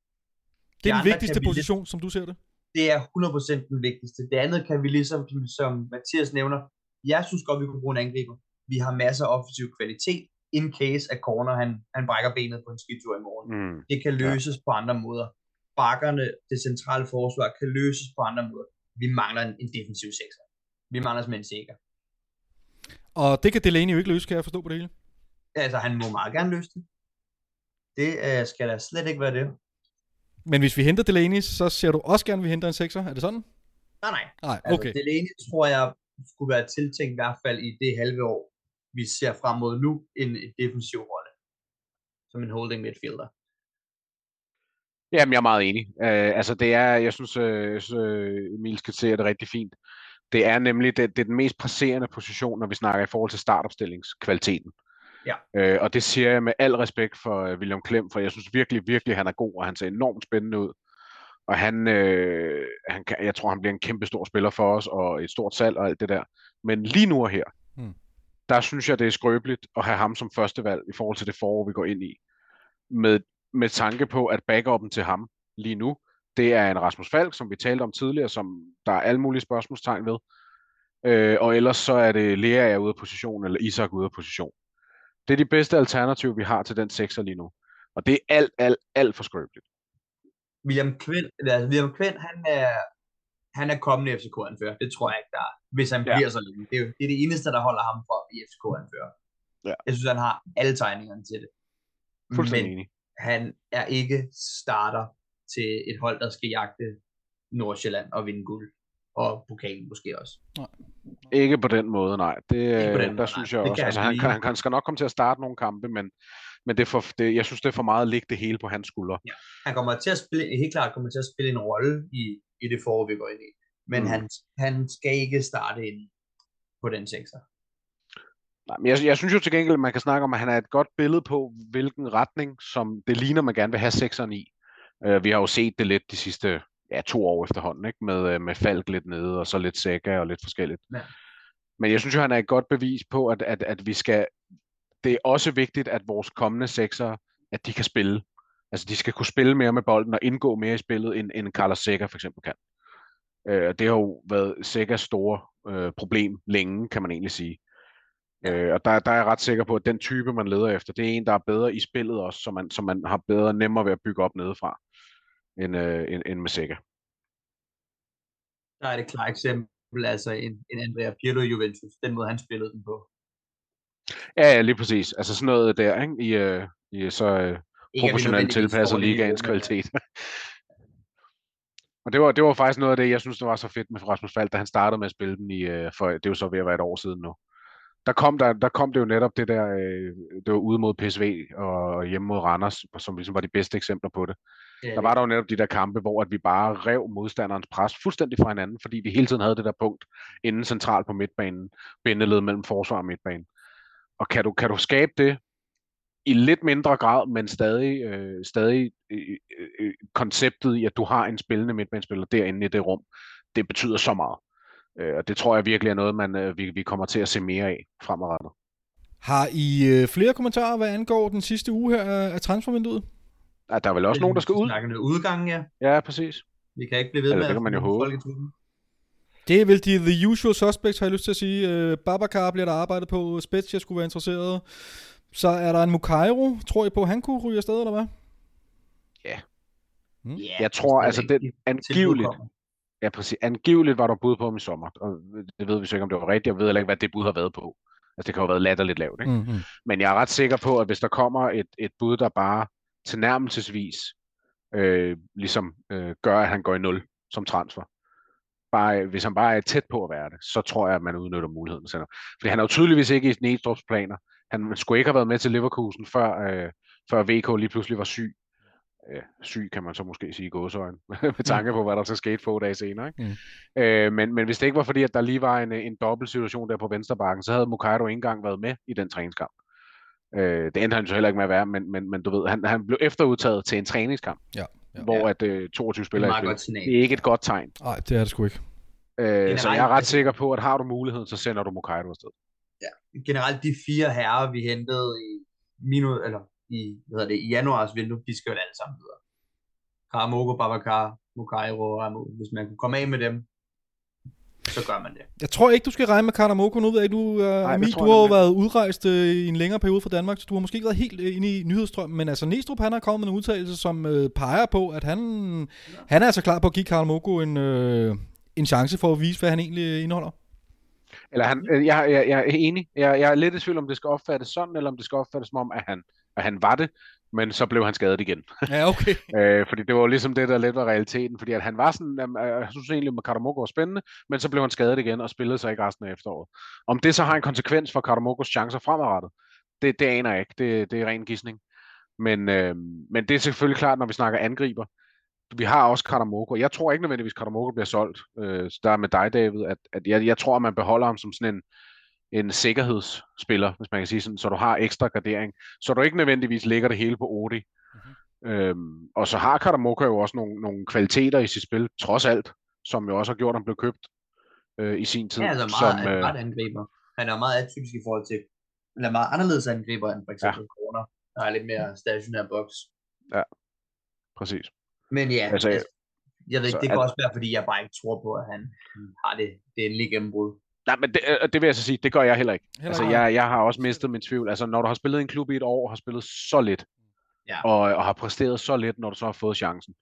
B: Det er
C: De
B: den vigtigste
C: vi lidt-
B: position, som du ser det.
C: Det er 100% den vigtigste. Det andet kan vi ligesom, som, Mathias nævner, jeg synes godt, vi kunne bruge en angriber. Vi har masser af offensiv kvalitet, in case at corner, han, han brækker benet på en skitur i morgen.
D: Mm.
C: Det kan løses ja. på andre måder. Bakkerne, det centrale forsvar, kan løses på andre måder. Vi mangler en, en defensiv sekser. Vi mangler simpelthen en sikker.
B: Og det kan Delaney jo ikke løse, kan jeg forstå på det hele.
C: Altså, han må meget gerne løse det. Det øh, skal da slet ikke være det.
B: Men hvis vi henter Delaney, så ser du også gerne, at vi henter en sekser. Er det sådan?
C: Nej, nej.
B: Nej,
C: Altså,
B: okay.
C: Delaney tror jeg skulle være tiltænkt i hvert fald i det halve år, vi ser frem mod nu, en en defensiv rolle. Som en holding midfielder.
D: Jamen, jeg er meget enig. Uh, altså, det er, jeg synes, uh, jeg synes uh, Emil skitserer det rigtig fint. Det er nemlig det, det er den mest presserende position, når vi snakker i forhold til startopstillingskvaliteten.
C: Ja.
D: Uh, og det siger jeg med al respekt for uh, William Klem, for jeg synes virkelig, virkelig, han er god, og han ser enormt spændende ud. Og han, øh, han kan, jeg tror, han bliver en kæmpe stor spiller for os, og et stort salg og alt det der. Men lige nu og her,
B: Hmm.
D: der synes jeg, det er skrøbeligt at have ham som første valg i forhold til det forår, vi går ind i. Med, med tanke på, at backupen til ham lige nu, det er en Rasmus Falk, som vi talte om tidligere, som der er alle mulige spørgsmålstegn ved. Øh, og ellers så er det Lea er ude af position, eller Isak ude af position. Det er de bedste alternativer, vi har til den sekser lige nu. Og det er alt, alt, alt for skrøbeligt.
C: William Kvind, altså William Kvind, han er, han er kommende FCK-anfører. Det tror jeg ikke, der er, hvis han
D: Ja.
C: bliver så længe. Det er, det er det eneste, der holder ham for at blive FCK-anfører.
D: Ja.
C: Jeg synes, han har alle tegningerne til det.
D: Fuldstændig
C: Men
D: enig.
C: han er ikke starter til et hold, der skal jagte Nordsjælland og vinde guld. Og pokalen måske også.
D: Ikke på den måde, nej. Det,
C: Ikke på den
D: øh,
C: måde,
D: der
C: nej.
D: synes jeg
C: Det
D: også.
C: kan
D: Altså,
C: han
D: kan, han, han skal nok komme til at starte nogle kampe, men, men det er for, det, jeg synes, det er for meget at lægge det hele på hans skuldre.
C: Han kommer til at spille, helt klart kommer til at spille en rolle i, i det forår, vi går ind i. Men
D: mm.
C: han, han skal ikke starte ind på den sekser.
D: Nej, men jeg, jeg synes jo til gengæld, at man kan snakke om, at han er et godt billede på, hvilken retning, som det ligner, man gerne vil have sekseren i. Uh, vi har jo set det lidt de sidste ja, to år efterhånden, ikke? Med, uh, med Falk lidt nede, og så lidt Sækker og lidt forskelligt.
C: Ja.
D: Men jeg synes jo, han er et godt bevis på, at, at, at vi skal... Det er også vigtigt, at vores kommende sekser, at de kan spille. Altså, de skal kunne spille mere med bolden og indgå mere i spillet, end, end Carlos Sækker for eksempel kan. Uh, det har jo været Sækkers store uh, problem længe, kan man egentlig sige. Øh, og der, der er jeg ret sikker på, at den type, man leder efter, det er en, der er bedre i spillet også, så man, så man har bedre nemmere ved at bygge op nedefra, end, øh, end, end med Sækker.
C: Der er det klart eksempel, altså en, en Andrea Pirlo Juventus, den måde han spillede den på.
D: Ja, ja, lige præcis. Altså sådan noget der, ikke? I, øh, i så øh, proportionelt tilpasset
C: det
D: ligaens kvalitet. og det var, det var faktisk noget af det, jeg synes, der var så fedt med Rasmus Falk, da han startede med at spille den i, øh, for det er jo så ved at være et år siden nu. Der kom, der, der kom det jo netop det der, øh, det var ude mod PSV og hjemme mod Randers, som ligesom var de bedste eksempler på det.
C: Ja,
D: Der var der jo netop de der kampe, hvor at vi bare rev modstanderens pres fuldstændig fra hinanden, fordi vi hele tiden havde det der punkt inden centralt på midtbanen, bindeled mellem forsvar og midtbanen. Og kan du, kan du skabe det i lidt mindre grad, men stadig, øh, stadig øh, øh, konceptet i, at du har en spillende midtbanespiller derinde i det rum, det betyder så meget. Øh, og det tror jeg virkelig er noget, man, øh, vi, vi kommer til at se mere af fremadrettet.
B: Har I øh, flere kommentarer, hvad angår den sidste uge her af, af transfervinduet?
D: Ja, der er vel også nogen, der skal ud.
C: Snakke noget udgang, ja.
D: Ja, præcis.
C: Vi kan ikke blive ved
D: Eller
C: med
D: det kan man jo håbe.
B: Det er vel de the usual suspects, har jeg lyst til at sige. Øh, Babacar bliver der arbejdet på. Spezia skulle være interesseret. Så er der en Mukairo. Tror I på, han kunne ryge afsted, eller hvad?
C: Ja,
D: Jeg tror,
C: det er
D: altså det,
C: rigtigt.
D: angiveligt. Ja, præcis. Angiveligt var der bud på ham i sommer, og det ved vi så ikke, om det var rigtigt. Jeg ved heller ikke, hvad det bud har været på. Altså, det kan jo have været latterligt lavt, ikke?
B: Mm-hmm.
D: Men jeg er ret sikker på, at hvis der kommer et, et bud, der bare tilnærmelsesvis øh, ligesom øh, gør, at han går i nul som transfer, bare, hvis han bare er tæt på at være det, så tror jeg, at man udnytter muligheden. Selv. Fordi han er jo tydeligvis ikke i Næstrup's planer. Han skulle ikke have været med til Leverkusen, før, øh, før VK lige pludselig var syg. Øh, syg kan man så måske sige i gåsøjne, med tanke på, hvad der så skete få dage senere. Ikke?
B: Mm.
D: Øh, men, men hvis det ikke var fordi, at der lige var en, en dobbelt situation der på venstrebakken, så havde Mukairo ikke engang været med i den træningskamp. Øh, det endte han så heller ikke med at være, men, men, men du ved, han, han blev efterudtaget til en træningskamp,
B: Ja, ja.
D: hvor at øh, 22
C: Det er
D: spillere
C: meget
D: i
C: godt
D: spil.
C: signal.
D: Det er ikke et godt tegn.
B: Nej, det er det sgu ikke.
D: Øh, så jeg er ret
C: altså-
D: sikker på, at har du muligheden, så sender du Mukairo afsted.
C: Generelt de fire herrer, vi hentede i, minus, eller i, hvad hedder det, i januars vindue, de skal jo alle sammen videre. Karamoko, Babacar, Mukairo og Ramu. Hvis man kunne komme af med dem, så gør man det.
B: Jeg tror ikke, du skal regne med Karamoko. Nu ved jeg ikke, du, uh, Emil,
D: tror
B: du har jo været udrejst uh, i en længere periode fra Danmark, så du har måske ikke været helt uh, inde i nyhedsstrømmen. Men altså, Næstrup, han har kommet med en udtalelse, som uh, peger på, at han, han er altså klar på at give Karamoko en, uh, en chance for at vise, hvad han egentlig indeholder.
D: Eller han, jeg, jeg, jeg er enig. Jeg, jeg er lidt i tvivl, om det skal opfattes sådan, eller om det skal opfattes som om, at han, at han var det, men så blev han skadet igen.
B: Ja, okay.
D: Øh, fordi det var jo ligesom det, der lidt var realiteten. Fordi at han var sådan, um, jeg synes egentlig, at Karamoko var spændende, men så blev han skadet igen og spillede sig ikke resten af efteråret. Om det så har en konsekvens for Karamokos chancer fremadrettet, det, det aner jeg ikke. Det, det er ren gissning. Men, øh, men det er selvfølgelig klart, når vi snakker angriber. Vi har også Karamoko. Jeg tror ikke nødvendigvis, at Karamoko bliver solgt. Øh, så der er med dig, David, at, at jeg, jeg tror, at man beholder ham som sådan en, en sikkerhedsspiller, hvis man kan sige sådan, så du har ekstra gardering. Så du ikke nødvendigvis lægger det hele på Odi, Øhm, og så har Karamoka jo også nogle, nogle kvaliteter i sit spil, trods alt, som jo også har gjort, at han blev købt øh, i sin tid.
C: Ja, altså meget, som, øh, ret angriber. Han er meget atypisk i forhold til, eller meget anderledes angriber end for eksempel ja. Corner, der er lidt mere stationær boks.
D: Ja, præcis.
C: Men ja, altså, altså, jeg ved ikke, det kan at, også være, fordi jeg bare ikke tror på, at han har det, det endelige gennembrud.
D: Nej, men det, øh, det vil jeg så sige, det gør jeg heller ikke. Heller altså, jeg, jeg har også mistet min tvivl. Altså, når du har spillet en klub i et år, og har spillet så lidt, ja. og, og har præsteret så lidt, når du så har fået chancen,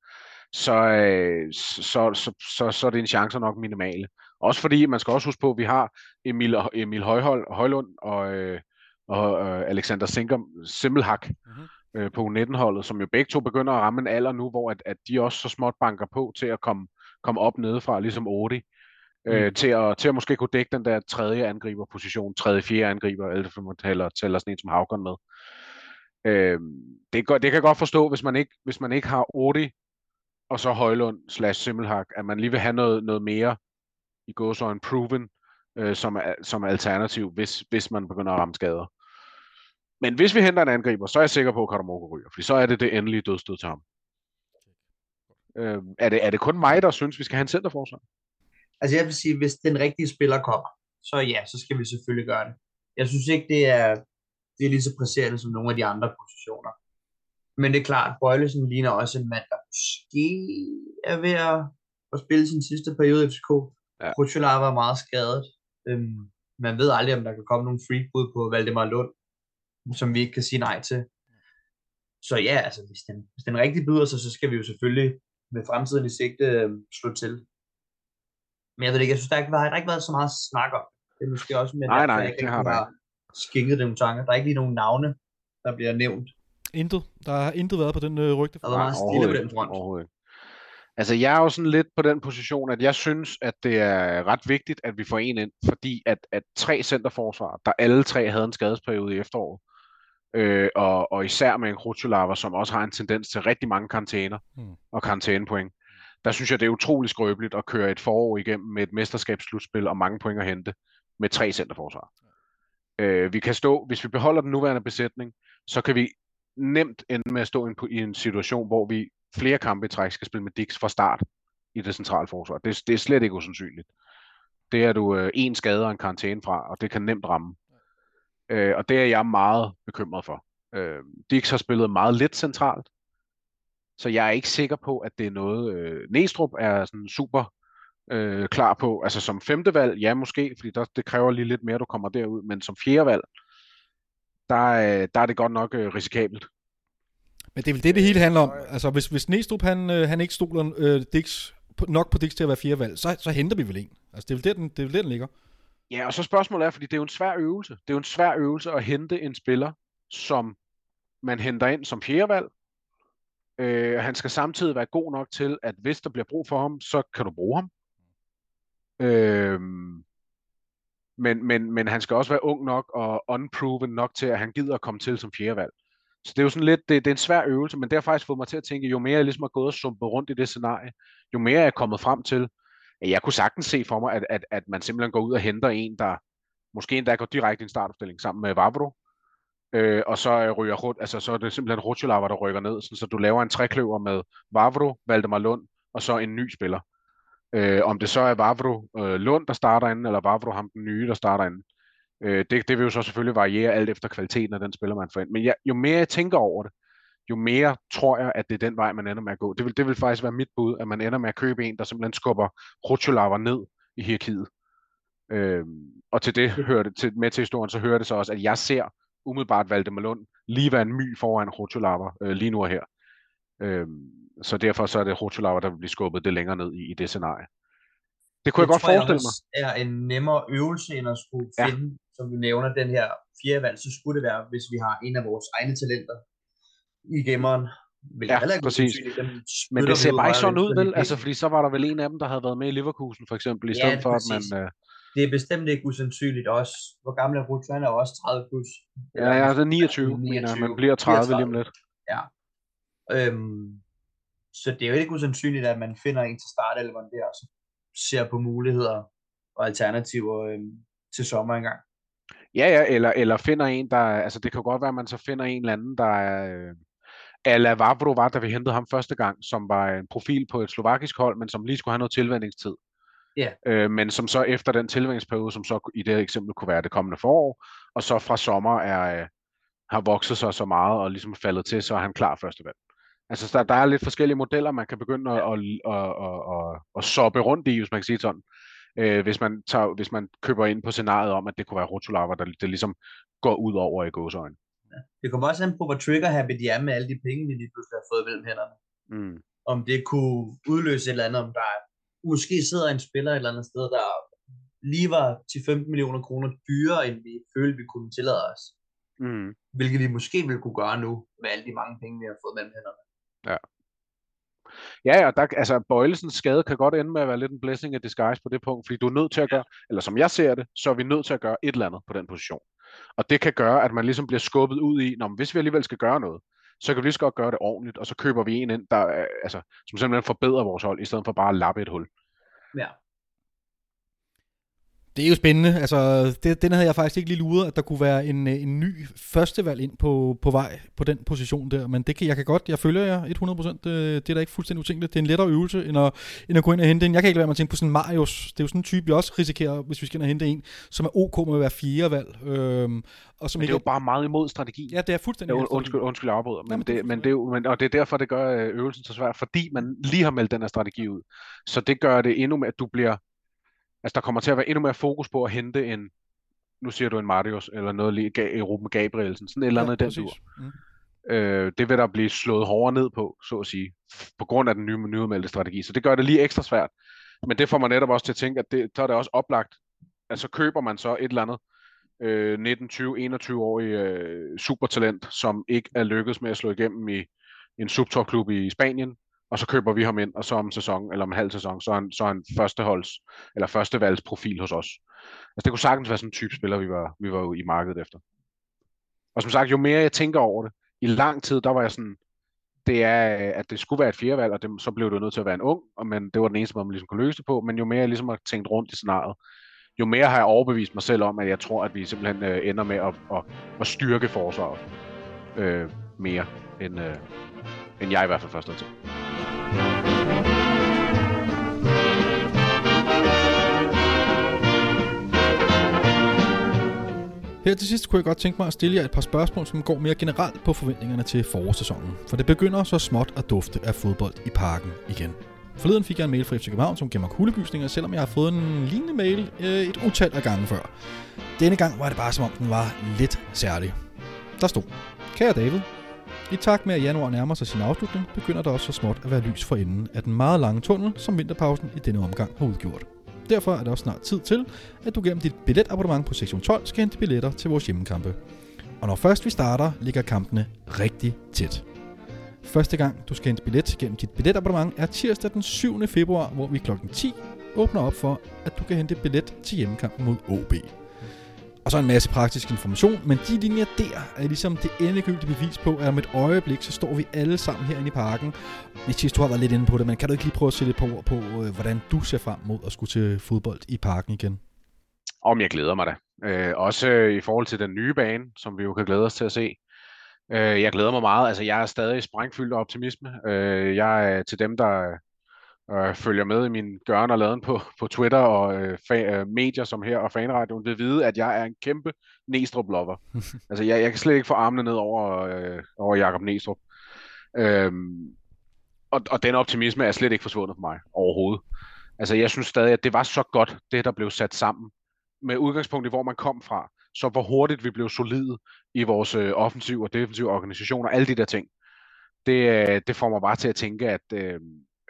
D: så, øh, så, så, så, så, så er dine chancer nok minimale. Også fordi, man skal også huske på, at vi har Emil, Emil Højhold, Højlund og, øh, og øh, Alexander Sinker, Simmelhak mm-hmm. øh, på U19-holdet, som jo begge to begynder at ramme en alder nu, hvor at, at de også så småt banker på til at komme, komme op nedefra, ligesom Odi, øh, mm. til, at, til at måske kunne dække den der tredje angriberposition, tredje, fjerde angriber, eller for man tæller, tæller sådan en som Havgård med. Øh, det, det kan jeg godt forstå, hvis man ikke, hvis man ikke har Odi og så Højlund slash Simmelhak, at man lige vil have noget, noget mere i går så en proven øh, som, som alternativ, hvis, hvis man begynder at ramme skader. Men hvis vi henter en angriber, så er jeg sikker på, at Katamoko ryger, for så er det det endelige dødstød til ham. Øh, er, det, er det kun mig, der synes, vi skal have en centerforsvar?
C: Altså jeg vil sige, hvis den rigtige spiller kommer, så ja, så skal vi selvfølgelig gøre det. Jeg synes ikke, det er, det er lige så presserende som nogle af de andre positioner. Men det er klart, Bøjlesen ligner også en mand, der måske er ved at, at spille sin sidste periode i FCK. Ja. Var meget skadet. Øhm, man ved aldrig, om der kan komme nogle freakbud på Valdemar Lund, som vi ikke kan sige nej til. Så ja, altså, hvis den, hvis den rigtig byder sig, så skal vi jo selvfølgelig med fremtiden i sigte øh, slå til. Men jeg ved ikke, jeg synes, der, ikke, der har ikke været så meget snak om. Det er måske også med,
D: nej, nej, jeg det har der
C: skænket dem tanker. Der er ikke lige nogen navne, der bliver nævnt.
B: Intet. Der har intet været på den øh, rygte.
C: Der er meget stille på den front.
D: Overhovedet. Altså, jeg er jo sådan lidt på den position, at jeg synes, at det er ret vigtigt, at vi får en ind, fordi at, at tre centerforsvar, der alle tre havde en skadesperiode i efteråret, øh, og, og især med en Krutulava, som også har en tendens til rigtig mange karantæner mm. og karantænepoint, der synes jeg, det er utrolig skrøbeligt at køre et forår igennem med et mesterskabsslutspil og mange point at hente med tre centerforsvar. Øh, vi kan stå, hvis vi beholder den nuværende besætning, så kan vi nemt ende med at stå i en, i en situation, hvor vi flere kampe i træk skal spille med Dix fra start i det centrale forsvar. Det, det er slet ikke usandsynligt. Det er du øh, en skade og en karantæne fra, og det kan nemt ramme. Øh, og det er jeg meget bekymret for. Øh, Dix har spillet meget lidt centralt, så jeg er ikke sikker på, at det er noget, øh, Næstrup er sådan super øh, klar på. Altså som femte valg, ja måske, fordi der, det kræver lige lidt mere, at du kommer derud, men som fjerde valg, der, øh, der er det godt nok øh, risikabelt.
B: Men det er vel det, det hele handler om. Altså, hvis, hvis Næstrup, han, øh, han ikke stoler øh, Dix, nok på Dix til at være fire valg, så, så henter vi vel en. Altså, det er vel der, den, det er vel der, den ligger.
D: Ja, og så spørgsmålet er, fordi det er jo en svær øvelse. Det er jo en svær øvelse at hente en spiller, som man henter ind som fjerdevalg. Øh, han skal samtidig være god nok til, at hvis der bliver brug for ham, så kan du bruge ham. Øh, men, men, men han skal også være ung nok og unproven nok til, at han gider at komme til som fjerdevalg. Så det er jo sådan lidt, det, det er en svær øvelse, men det har faktisk fået mig til at tænke, jo mere jeg ligesom har gået og sumpet rundt i det scenarie, jo mere jeg er kommet frem til, at jeg kunne sagtens se for mig, at, at, at man simpelthen går ud og henter en, der måske endda går direkte i en startopstilling sammen med Vavro, øh, og så ryger altså så er det simpelthen Rutschelava, der rykker ned, så, så du laver en trækløver med Vavro, Valdemar Lund, og så en ny spiller. Øh, om det så er Vavro øh, Lund, der starter inden, eller Vavro ham den nye, der starter inden. Øh, det, det vil jo så selvfølgelig variere alt efter kvaliteten af den spiller, man får ind. Men ja, jo mere jeg tænker over det, jo mere tror jeg, at det er den vej, man ender med at gå. Det vil, det vil faktisk være mit bud, at man ender med at købe en, der simpelthen skubber Rutscholava ned i hierarkiet. Øh, og til det hører det, til, med til historien, så hører det så også, at jeg ser umiddelbart Valdemar Lund lige være en my foran Rutscholava øh, lige nu og her. Øh, så derfor så er det Rutscholava, der vil blive skubbet det længere ned i, i det scenarie. Det kunne det jeg godt forestille mig.
C: Det er en nemmere øvelse, end at skulle ja. finde, som du nævner, den her fjerde valg, så skulle det være, hvis vi har en af vores egne talenter i gemmeren.
D: Ja, præcis. Dem Men det ser bare ikke sådan ud, vel? Altså, fordi så var der vel en af dem, der havde været med i Leverkusen, for eksempel, i stedet ja, for, præcis. at man... Uh...
C: Det er bestemt ikke usandsynligt også. Hvor gammel er Ruth? Han er også 30 plus.
D: Ja, ja, det er 29, 29 mener Man bliver 30, 30 lige om lidt.
C: Ja. Øhm, så det er jo ikke usandsynligt, at man finder en til startelveren der, og så ser på muligheder og alternativer øh, til sommer engang.
D: Ja, ja, eller, eller finder en, der, altså det kan godt være, at man så finder en eller anden, der er, øh, Ala Vavro var, da vi hentede ham første gang, som var en profil på et slovakisk hold, men som lige skulle have noget tilvændingstid.
C: Ja.
D: Øh, men som så efter den tilvændingsperiode, som så i det eksempel kunne være det kommende forår, og så fra sommer er, øh, har vokset sig så meget og ligesom faldet til, så er han klar første valg. Altså der, der er lidt forskellige modeller, man kan begynde at, at, at, at, at, at soppe rundt i, hvis man kan sige sådan. Øh, hvis, man tager, hvis man køber ind på scenariet om, at det kunne være Rotulava, der det ligesom går ud over i gåsøjne.
C: Ja. Det kommer også an på, hvor trigger happy de er med alle de penge, vi lige pludselig har fået mellem hænderne.
D: Mm.
C: Om det kunne udløse et eller andet, om der måske sidder en spiller et eller andet sted, der lige var til 15 millioner kroner dyrere, end vi følte, vi kunne tillade os.
D: Mm.
C: Hvilket vi måske vil kunne gøre nu, med alle de mange penge, vi har fået mellem hænderne.
D: Ja. Ja, og der, altså Bøjlesens skade kan godt ende med at være lidt en blessing of disguise på det punkt, fordi du er nødt til at gøre, eller som jeg ser det, så er vi nødt til at gøre et eller andet på den position. Og det kan gøre, at man ligesom bliver skubbet ud i, når hvis vi alligevel skal gøre noget, så kan vi lige så godt gøre det ordentligt, og så køber vi en ind, der, altså, som simpelthen forbedrer vores hold, i stedet for bare at lappe et hul.
C: Ja.
B: Det er jo spændende. Altså, det, den havde jeg faktisk ikke lige luret, at der kunne være en, øh, en ny førstevalg ind på, på vej på den position der. Men det kan, jeg kan godt, jeg følger jer 100%. Det, det er da ikke fuldstændig utænkeligt. Det er en lettere øvelse, end at, end at gå ind og hente en. Jeg kan ikke lade være med at tænke på sådan Marius. Det er jo sådan en type, vi også risikerer, hvis vi skal ind og hente en, som er ok med at være fire valg. Øhm,
D: og som men det er jo bare meget imod strategi.
B: Ja, det er fuldstændig
D: ja, undskyld, undskyld, jeg afbryder. Men, ja, det, men, det er jo, men, og det er derfor, det gør øh, øvelsen så svær, fordi man lige har meldt den her strategi ud. Så det gør det endnu mere, at du bliver Altså, der kommer til at være endnu mere fokus på at hente en, nu siger du en Marius, eller noget lige i Ruben Gabrielsen, sådan et eller andet ja, den tur. Mm. Øh, det vil der blive slået hårdere ned på, så at sige, på grund af den nye, nyudmeldte strategi. Så det gør det lige ekstra svært. Men det får man netop også til at tænke, at det, så er det også oplagt, at så køber man så et eller andet øh, 19, 20, 21 årig øh, supertalent, som ikke er lykkedes med at slå igennem i en subtopklub i Spanien, og så køber vi ham ind, og så om sæson, eller om en halv sæson, så er han, så er han førsteholds, eller førstevalgsprofil hos os. Altså det kunne sagtens være sådan en type spiller, vi var, vi var i markedet efter. Og som sagt, jo mere jeg tænker over det, i lang tid, der var jeg sådan, det er, at det skulle være et fjerdevalg, og det, så blev det nødt til at være en ung, og men det var den eneste måde, man ligesom kunne løse det på, men jo mere jeg ligesom har tænkt rundt i scenariet, jo mere har jeg overbevist mig selv om, at jeg tror, at vi simpelthen øh, ender med at, at, at styrke forsvaret øh, mere, end, øh, end jeg i hvert fald først havde tænkt.
B: Her til sidst kunne jeg godt tænke mig at stille jer et par spørgsmål, som går mere generelt på forventningerne til forårssæsonen. For det begynder så småt at dufte af fodbold i parken igen. Forleden fik jeg en mail fra FC København, som gav mig kuldegysninger, selvom jeg har fået en lignende mail øh, et utal af gange før. Denne gang var det bare som om den var lidt særlig. Der stod, Kære David, i takt med at januar nærmer sig sin afslutning, begynder der også så småt at være lys for enden af den meget lange tunnel, som vinterpausen i denne omgang har udgjort. Derfor er det også snart tid til, at du gennem dit billetabonnement på sektion 12 skal hente billetter til vores hjemmekampe. Og når først vi starter, ligger kampene rigtig tæt. Første gang, du skal hente billet gennem dit billetabonnement, er tirsdag den 7. februar, hvor vi kl. 10 åbner op for, at du kan hente billet til hjemmekampen mod OB. Og så en masse praktisk information, men de linjer der er ligesom det endegyldige bevis på, at om et øjeblik, så står vi alle sammen herinde i parken. Mathias, du har været lidt inde på det, men kan du ikke lige prøve at sætte et par ord på, øh, hvordan du ser frem mod at skulle til fodbold i parken igen?
D: Om jeg glæder mig da. Øh, også øh, i forhold til den nye bane, som vi jo kan glæde os til at se. Øh, jeg glæder mig meget. Altså, jeg er stadig sprængfyldt af optimisme. Øh, jeg er til dem, der øh, følger med i min gørn og laden på, på Twitter og øh, fa- øh, medier som her og fanradioen, vil vide, at jeg er en kæmpe Næstrup-lover. altså, jeg, jeg kan slet ikke få armene ned over, øh, over Jakob Næstrup. Øhm, og, og den optimisme er slet ikke forsvundet for mig overhovedet. Altså, jeg synes stadig, at det var så godt, det der blev sat sammen, med udgangspunkt i, hvor man kom fra, så hvor hurtigt vi blev solide i vores øh, offensiv og defensiv organisation og alle de der ting. Det, øh, det får mig bare til at tænke, at, øh,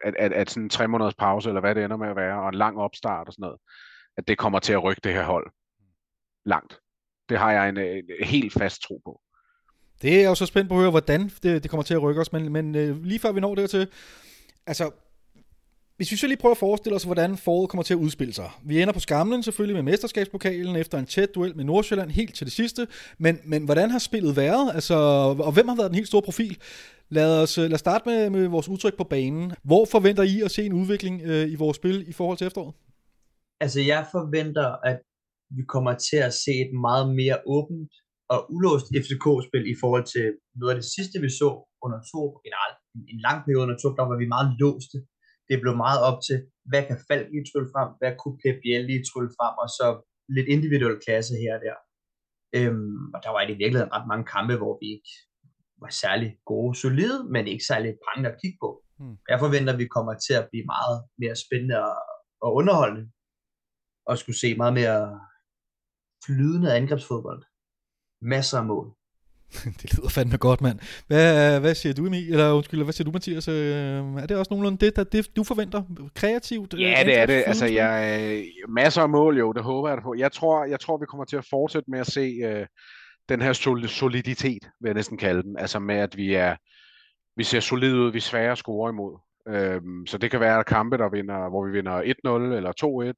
D: at, at, at sådan en tre måneders pause, eller hvad det ender med at være, og en lang opstart og sådan noget, at det kommer til at rykke det her hold langt. Det har jeg en, en helt fast tro på.
B: Det er jeg jo så spændt på at høre, hvordan det, det kommer til at rykke os, men, men øh, lige før vi når dertil, altså, hvis vi så lige prøver at forestille os, hvordan foråret kommer til at udspille sig. Vi ender på skamlen selvfølgelig med mesterskabspokalen efter en tæt duel med Nordsjælland helt til det sidste, men, men hvordan har spillet været? Altså, og hvem har været den helt store profil? Lad os, øh, lad os starte med, med vores udtryk på banen. Hvor forventer I at se en udvikling øh, i vores spil i forhold til efteråret?
C: Altså, jeg forventer, at vi kommer til at se et meget mere åbent og ulåst FCK-spil i forhold til noget af det sidste, vi så under to, generelt en, en lang periode under to, der var vi meget låste. Det blev meget op til, hvad kan Falk lige trylle frem, hvad kunne Pep Biel lige trylle frem, og så lidt individuel klasse her og der. Øhm, og der var i virkeligheden ret mange kampe, hvor vi ikke var særlig gode, solide, men ikke særlig prangende at kigge på. Hmm. Jeg forventer, at vi kommer til at blive meget mere spændende og, og underholdende, og skulle se meget mere flydende angrebsfodbold. Masser af mål.
B: det lyder fandme godt, mand. Hvad, hvad siger du, Emil? Eller undskyld, hvad siger du, Mathias? Øh, er det også nogenlunde det, der, det, du forventer? Kreativt?
D: Ja, det er det. Altså, jeg, øh, masser af mål, jo. Det håber jeg på. Jeg tror, jeg tror, vi kommer til at fortsætte med at se øh, den her soliditet, vil jeg næsten kalde den. Altså med, at vi er vi ser solid ud, vi er svære at score imod. Øhm, så det kan være kampe, der vinder, hvor vi vinder 1-0 eller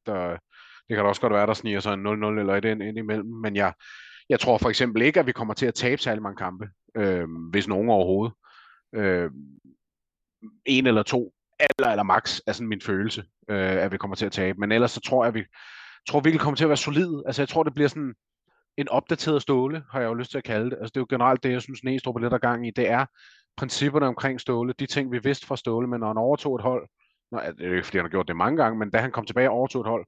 D: 2-1, og det kan da også godt være, der sniger sig en 0-0 eller et ind, ind imellem. Men jeg, jeg tror for eksempel ikke, at vi kommer til at tabe særlig mange kampe, øh, hvis nogen overhovedet. Øh, en eller to, eller, eller max, er sådan min følelse, øh, at vi kommer til at tabe. Men ellers så tror jeg, at vi tror virkelig kommer til at være solid. Altså jeg tror, det bliver sådan en opdateret ståle, har jeg jo lyst til at kalde det. Altså det er jo generelt det, jeg synes, Næstrup er lidt af gang i. Det er principperne omkring ståle, de ting, vi vidste fra ståle, men når han overtog et hold, Nå, det er ikke, fordi han har gjort det mange gange, men da han kom tilbage og overtog et hold,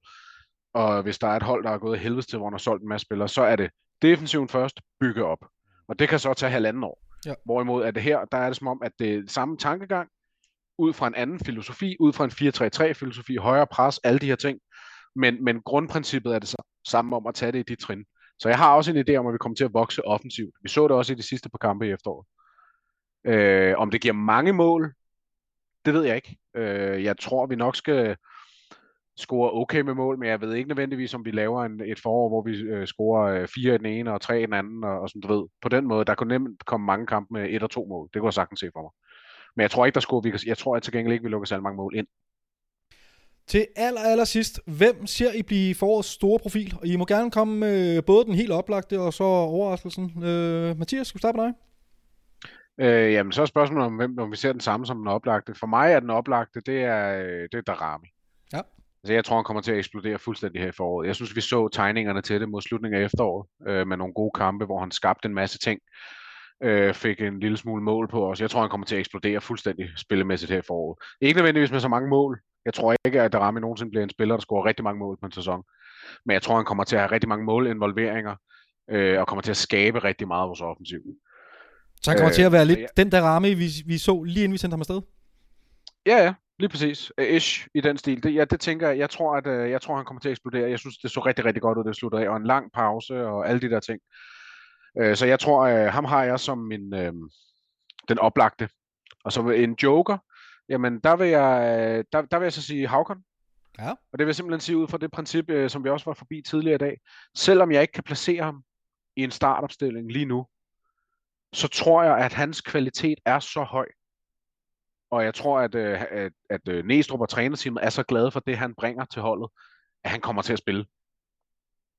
D: og hvis der er et hold, der er gået helvedes til, hvor han har solgt en masse spillere, så er det defensiven først, bygge op. Og det kan så tage halvanden år. Ja. Hvorimod at det her, der er det som om, at det er samme tankegang, ud fra en anden filosofi, ud fra en 4-3-3 filosofi, højere pres, alle de her ting. Men, men grundprincippet er det samme om at tage det i de trin. Så jeg har også en idé om, at vi kommer til at vokse offensivt. Vi så det også i de sidste par kampe i efteråret. Øh, om det giver mange mål, det ved jeg ikke. Øh, jeg tror, vi nok skal score okay med mål, men jeg ved ikke nødvendigvis, om vi laver en, et forår, hvor vi øh, scorer øh, fire i den ene og tre i den anden, og, og sådan, du ved, på den måde, der kunne nemt komme mange kampe med et og to mål. Det kunne jeg sagtens se for mig. Men jeg tror ikke, der skulle, vi jeg tror at til gengæld ikke, vi lukker så mange mål ind.
B: Til aller, aller sidst, hvem ser I blive forårets store profil? Og I må gerne komme med både den helt oplagte og så overraskelsen. Øh, Mathias, skal vi starte med dig?
D: Øh, jamen, så er spørgsmålet om, hvem, om vi ser den samme som den oplagte. For mig er den oplagte, det er, øh, det er Darami. Altså, jeg tror, han kommer til at eksplodere fuldstændig her i foråret. Jeg synes, vi så tegningerne til det mod slutningen af efteråret, øh, med nogle gode kampe, hvor han skabte en masse ting. Øh, fik en lille smule mål på os. Jeg tror, han kommer til at eksplodere fuldstændig spillemæssigt her i foråret. Ikke nødvendigvis med så mange mål. Jeg tror ikke, at Darami nogensinde bliver en spiller, der scorer rigtig mange mål på en sæson. Men jeg tror, han kommer til at have rigtig mange målinvolveringer, øh, og kommer til at skabe rigtig meget af vores offensiv.
B: Så han kommer øh, til at være lidt ja. den der ramme, vi, vi så lige inden vi sendte ham afsted?
D: Ja, ja. Lige præcis. Uh, ish i den stil. Det, ja, det tænker jeg. Jeg tror, at uh, jeg tror, han kommer til at eksplodere. Jeg synes, det så rigtig, rigtig godt ud, det sluttede af. Og en lang pause og alle de der ting. Uh, så jeg tror, uh, ham har jeg som min, den oplagte. Og så en joker. Jamen, der vil jeg, der, der vil jeg så sige Havkon.
B: Ja.
D: Og det vil simpelthen sige ud fra det princip, som vi også var forbi tidligere i dag. Selvom jeg ikke kan placere ham i en startopstilling lige nu, så tror jeg, at hans kvalitet er så høj, og jeg tror, at, øh, at, at øh, Næstrup og trænerteamet er så glade for det, han bringer til holdet, at han kommer til at spille.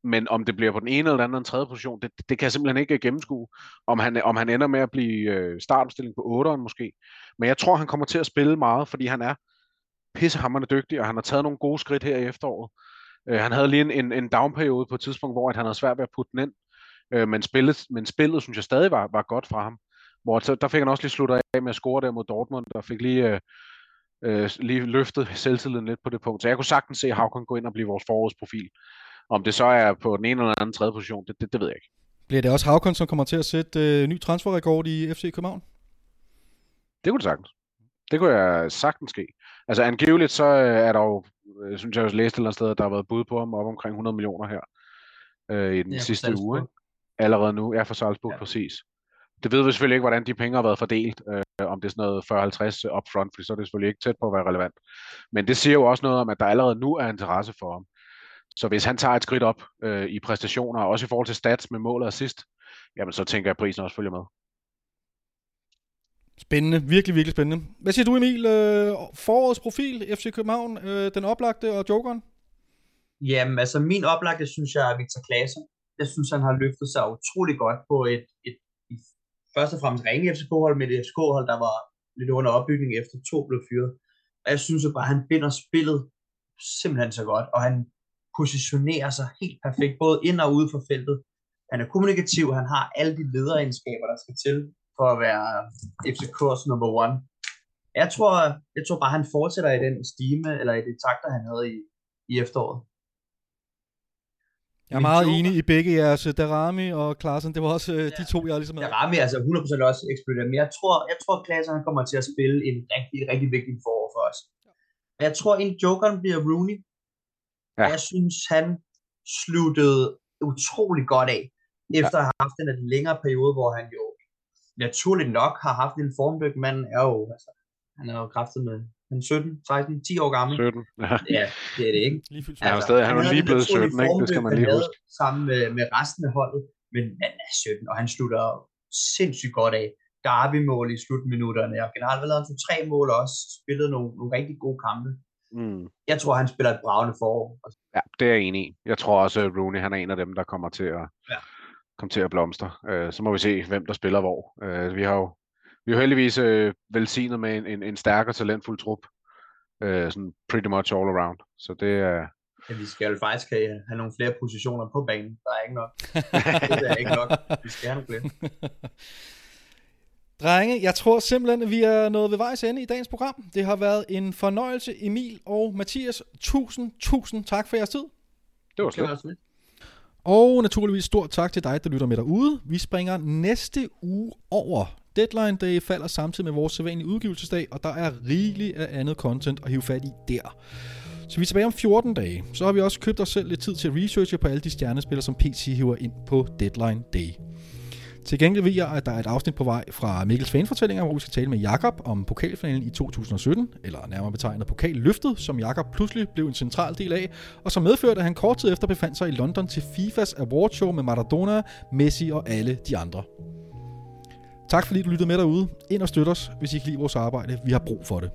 D: Men om det bliver på den ene eller den anden tredje position, det, det kan jeg simpelthen ikke øh, gennemskue. Om han, om han ender med at blive startopstilling på 8'eren måske. Men jeg tror, han kommer til at spille meget, fordi han er pissehammerende dygtig, og han har taget nogle gode skridt her i efteråret. han havde lige en, en, en downperiode på et tidspunkt, hvor han havde svært ved at putte den ind. men, spillet, men spillet, synes jeg stadig var, var godt fra ham. Hvor så, der fik han også lige sluttet af med at score der mod Dortmund, og fik lige, øh, øh, lige løftet selvtilliden lidt på det punkt. Så jeg kunne sagtens se Havkon gå ind og blive vores forårsprofil. Om det så er på den ene eller anden tredje position, det, det, det ved jeg ikke.
B: Bliver det også Havkon, som kommer til at sætte øh, ny transferrekord i FC København?
D: Det kunne det sagtens. Det kunne jeg sagtens ske. Altså angiveligt så øh, er der jo, øh, synes jeg også læste et eller andet sted, at der har været bud på ham op omkring 100 millioner her øh, i den ja, sidste uge. Ikke? Allerede nu, ja for Salzburg ja. præcis. Det ved vi selvfølgelig ikke, hvordan de penge har været fordelt, øh, om det er sådan noget 40-50 upfront, for så er det selvfølgelig ikke tæt på at være relevant. Men det siger jo også noget om, at der allerede nu er interesse for ham. Så hvis han tager et skridt op øh, i præstationer, også i forhold til stats med mål og assist, jamen så tænker jeg, at prisen også følger med.
B: Spændende, virkelig, virkelig spændende. Hvad siger du Emil? Øh, forårets profil, FC København, øh, den oplagte og jokeren?
C: Jamen altså min oplagte synes jeg er Victor Klaasen. Jeg synes han har løftet sig utrolig godt på et, et først og fremmest ringe FCK-hold med et FCK-hold, der var lidt under opbygning efter to blev fyret. Og jeg synes jo bare, at han binder spillet simpelthen så godt, og han positionerer sig helt perfekt, både ind og ude for feltet. Han er kommunikativ, han har alle de lederegenskaber, der skal til for at være FCK's number one. Jeg tror, jeg tror bare, han fortsætter i den stime, eller i det takter, han havde i, i efteråret.
B: Jeg er meget enig i begge jeres, øh, Darami og Klaasen. Det var også øh, de to, jeg ligesom
C: havde. Darami er altså 100% også eksploderet, men jeg tror, jeg tror Klaasen han kommer til at spille en rigtig, rigtig vigtig forår for os. Jeg tror, en jokeren bliver Rooney. Ja. Jeg synes, han sluttede utrolig godt af, efter ja. at have haft en længere periode, hvor han jo naturligt nok har haft en formdyk. Manden er jo, altså, han er jo kraftet med han 17, 16, 10 år gammel.
D: 17.
C: ja, det er det ikke.
D: Lige altså, han er stadig, han er lige blevet 17, ikke? Det skal man lige huske.
C: Sammen med, med resten af holdet, men han er 17, og han slutter sindssygt godt af. Derby-mål i slutminutterne, og generelt har lavet to-tre mål også, spillet nogle, nogle rigtig gode kampe. Mm. Jeg tror, han spiller et bravende forår.
D: Ja, det er jeg enig i. Jeg tror også, at Rooney han er en af dem, der kommer til at, ja. komme til at blomstre. Uh, så må vi se, hvem der spiller hvor. Uh, vi har jo vi er heldigvis øh, velsignet med en, en, en stærk og talentfuld trup. Øh, sådan pretty much all around. Så det er...
C: Ja, vi skal jo faktisk have, have nogle flere positioner på banen. Der er ikke nok. det er ikke nok. Vi skal have nogle flere.
B: Drenge, jeg tror simpelthen, at vi er nået ved vejs ende i dagens program. Det har været en fornøjelse, Emil og Mathias. Tusind, tusind tak for jeres tid.
D: Det var slet.
B: Og naturligvis stort tak til dig, der lytter med derude. Vi springer næste uge over Deadline Day falder samtidig med vores sædvanlige udgivelsesdag, og der er rigeligt af andet content at hive fat i der. Så vi er tilbage om 14 dage. Så har vi også købt os selv lidt tid til at researche på alle de stjernespillere, som PC hiver ind på Deadline Day. Til gengæld ved jeg, at der er et afsnit på vej fra Mikkels fanfortællinger, hvor vi skal tale med Jakob om pokalfinalen i 2017, eller nærmere betegnet pokalløftet, som Jakob pludselig blev en central del af, og som medførte, at han kort tid efter befandt sig i London til FIFAs awardshow med Maradona, Messi og alle de andre. Tak fordi du lyttede med derude. Ind og støt os, hvis I kan lide vores arbejde. Vi har brug for det.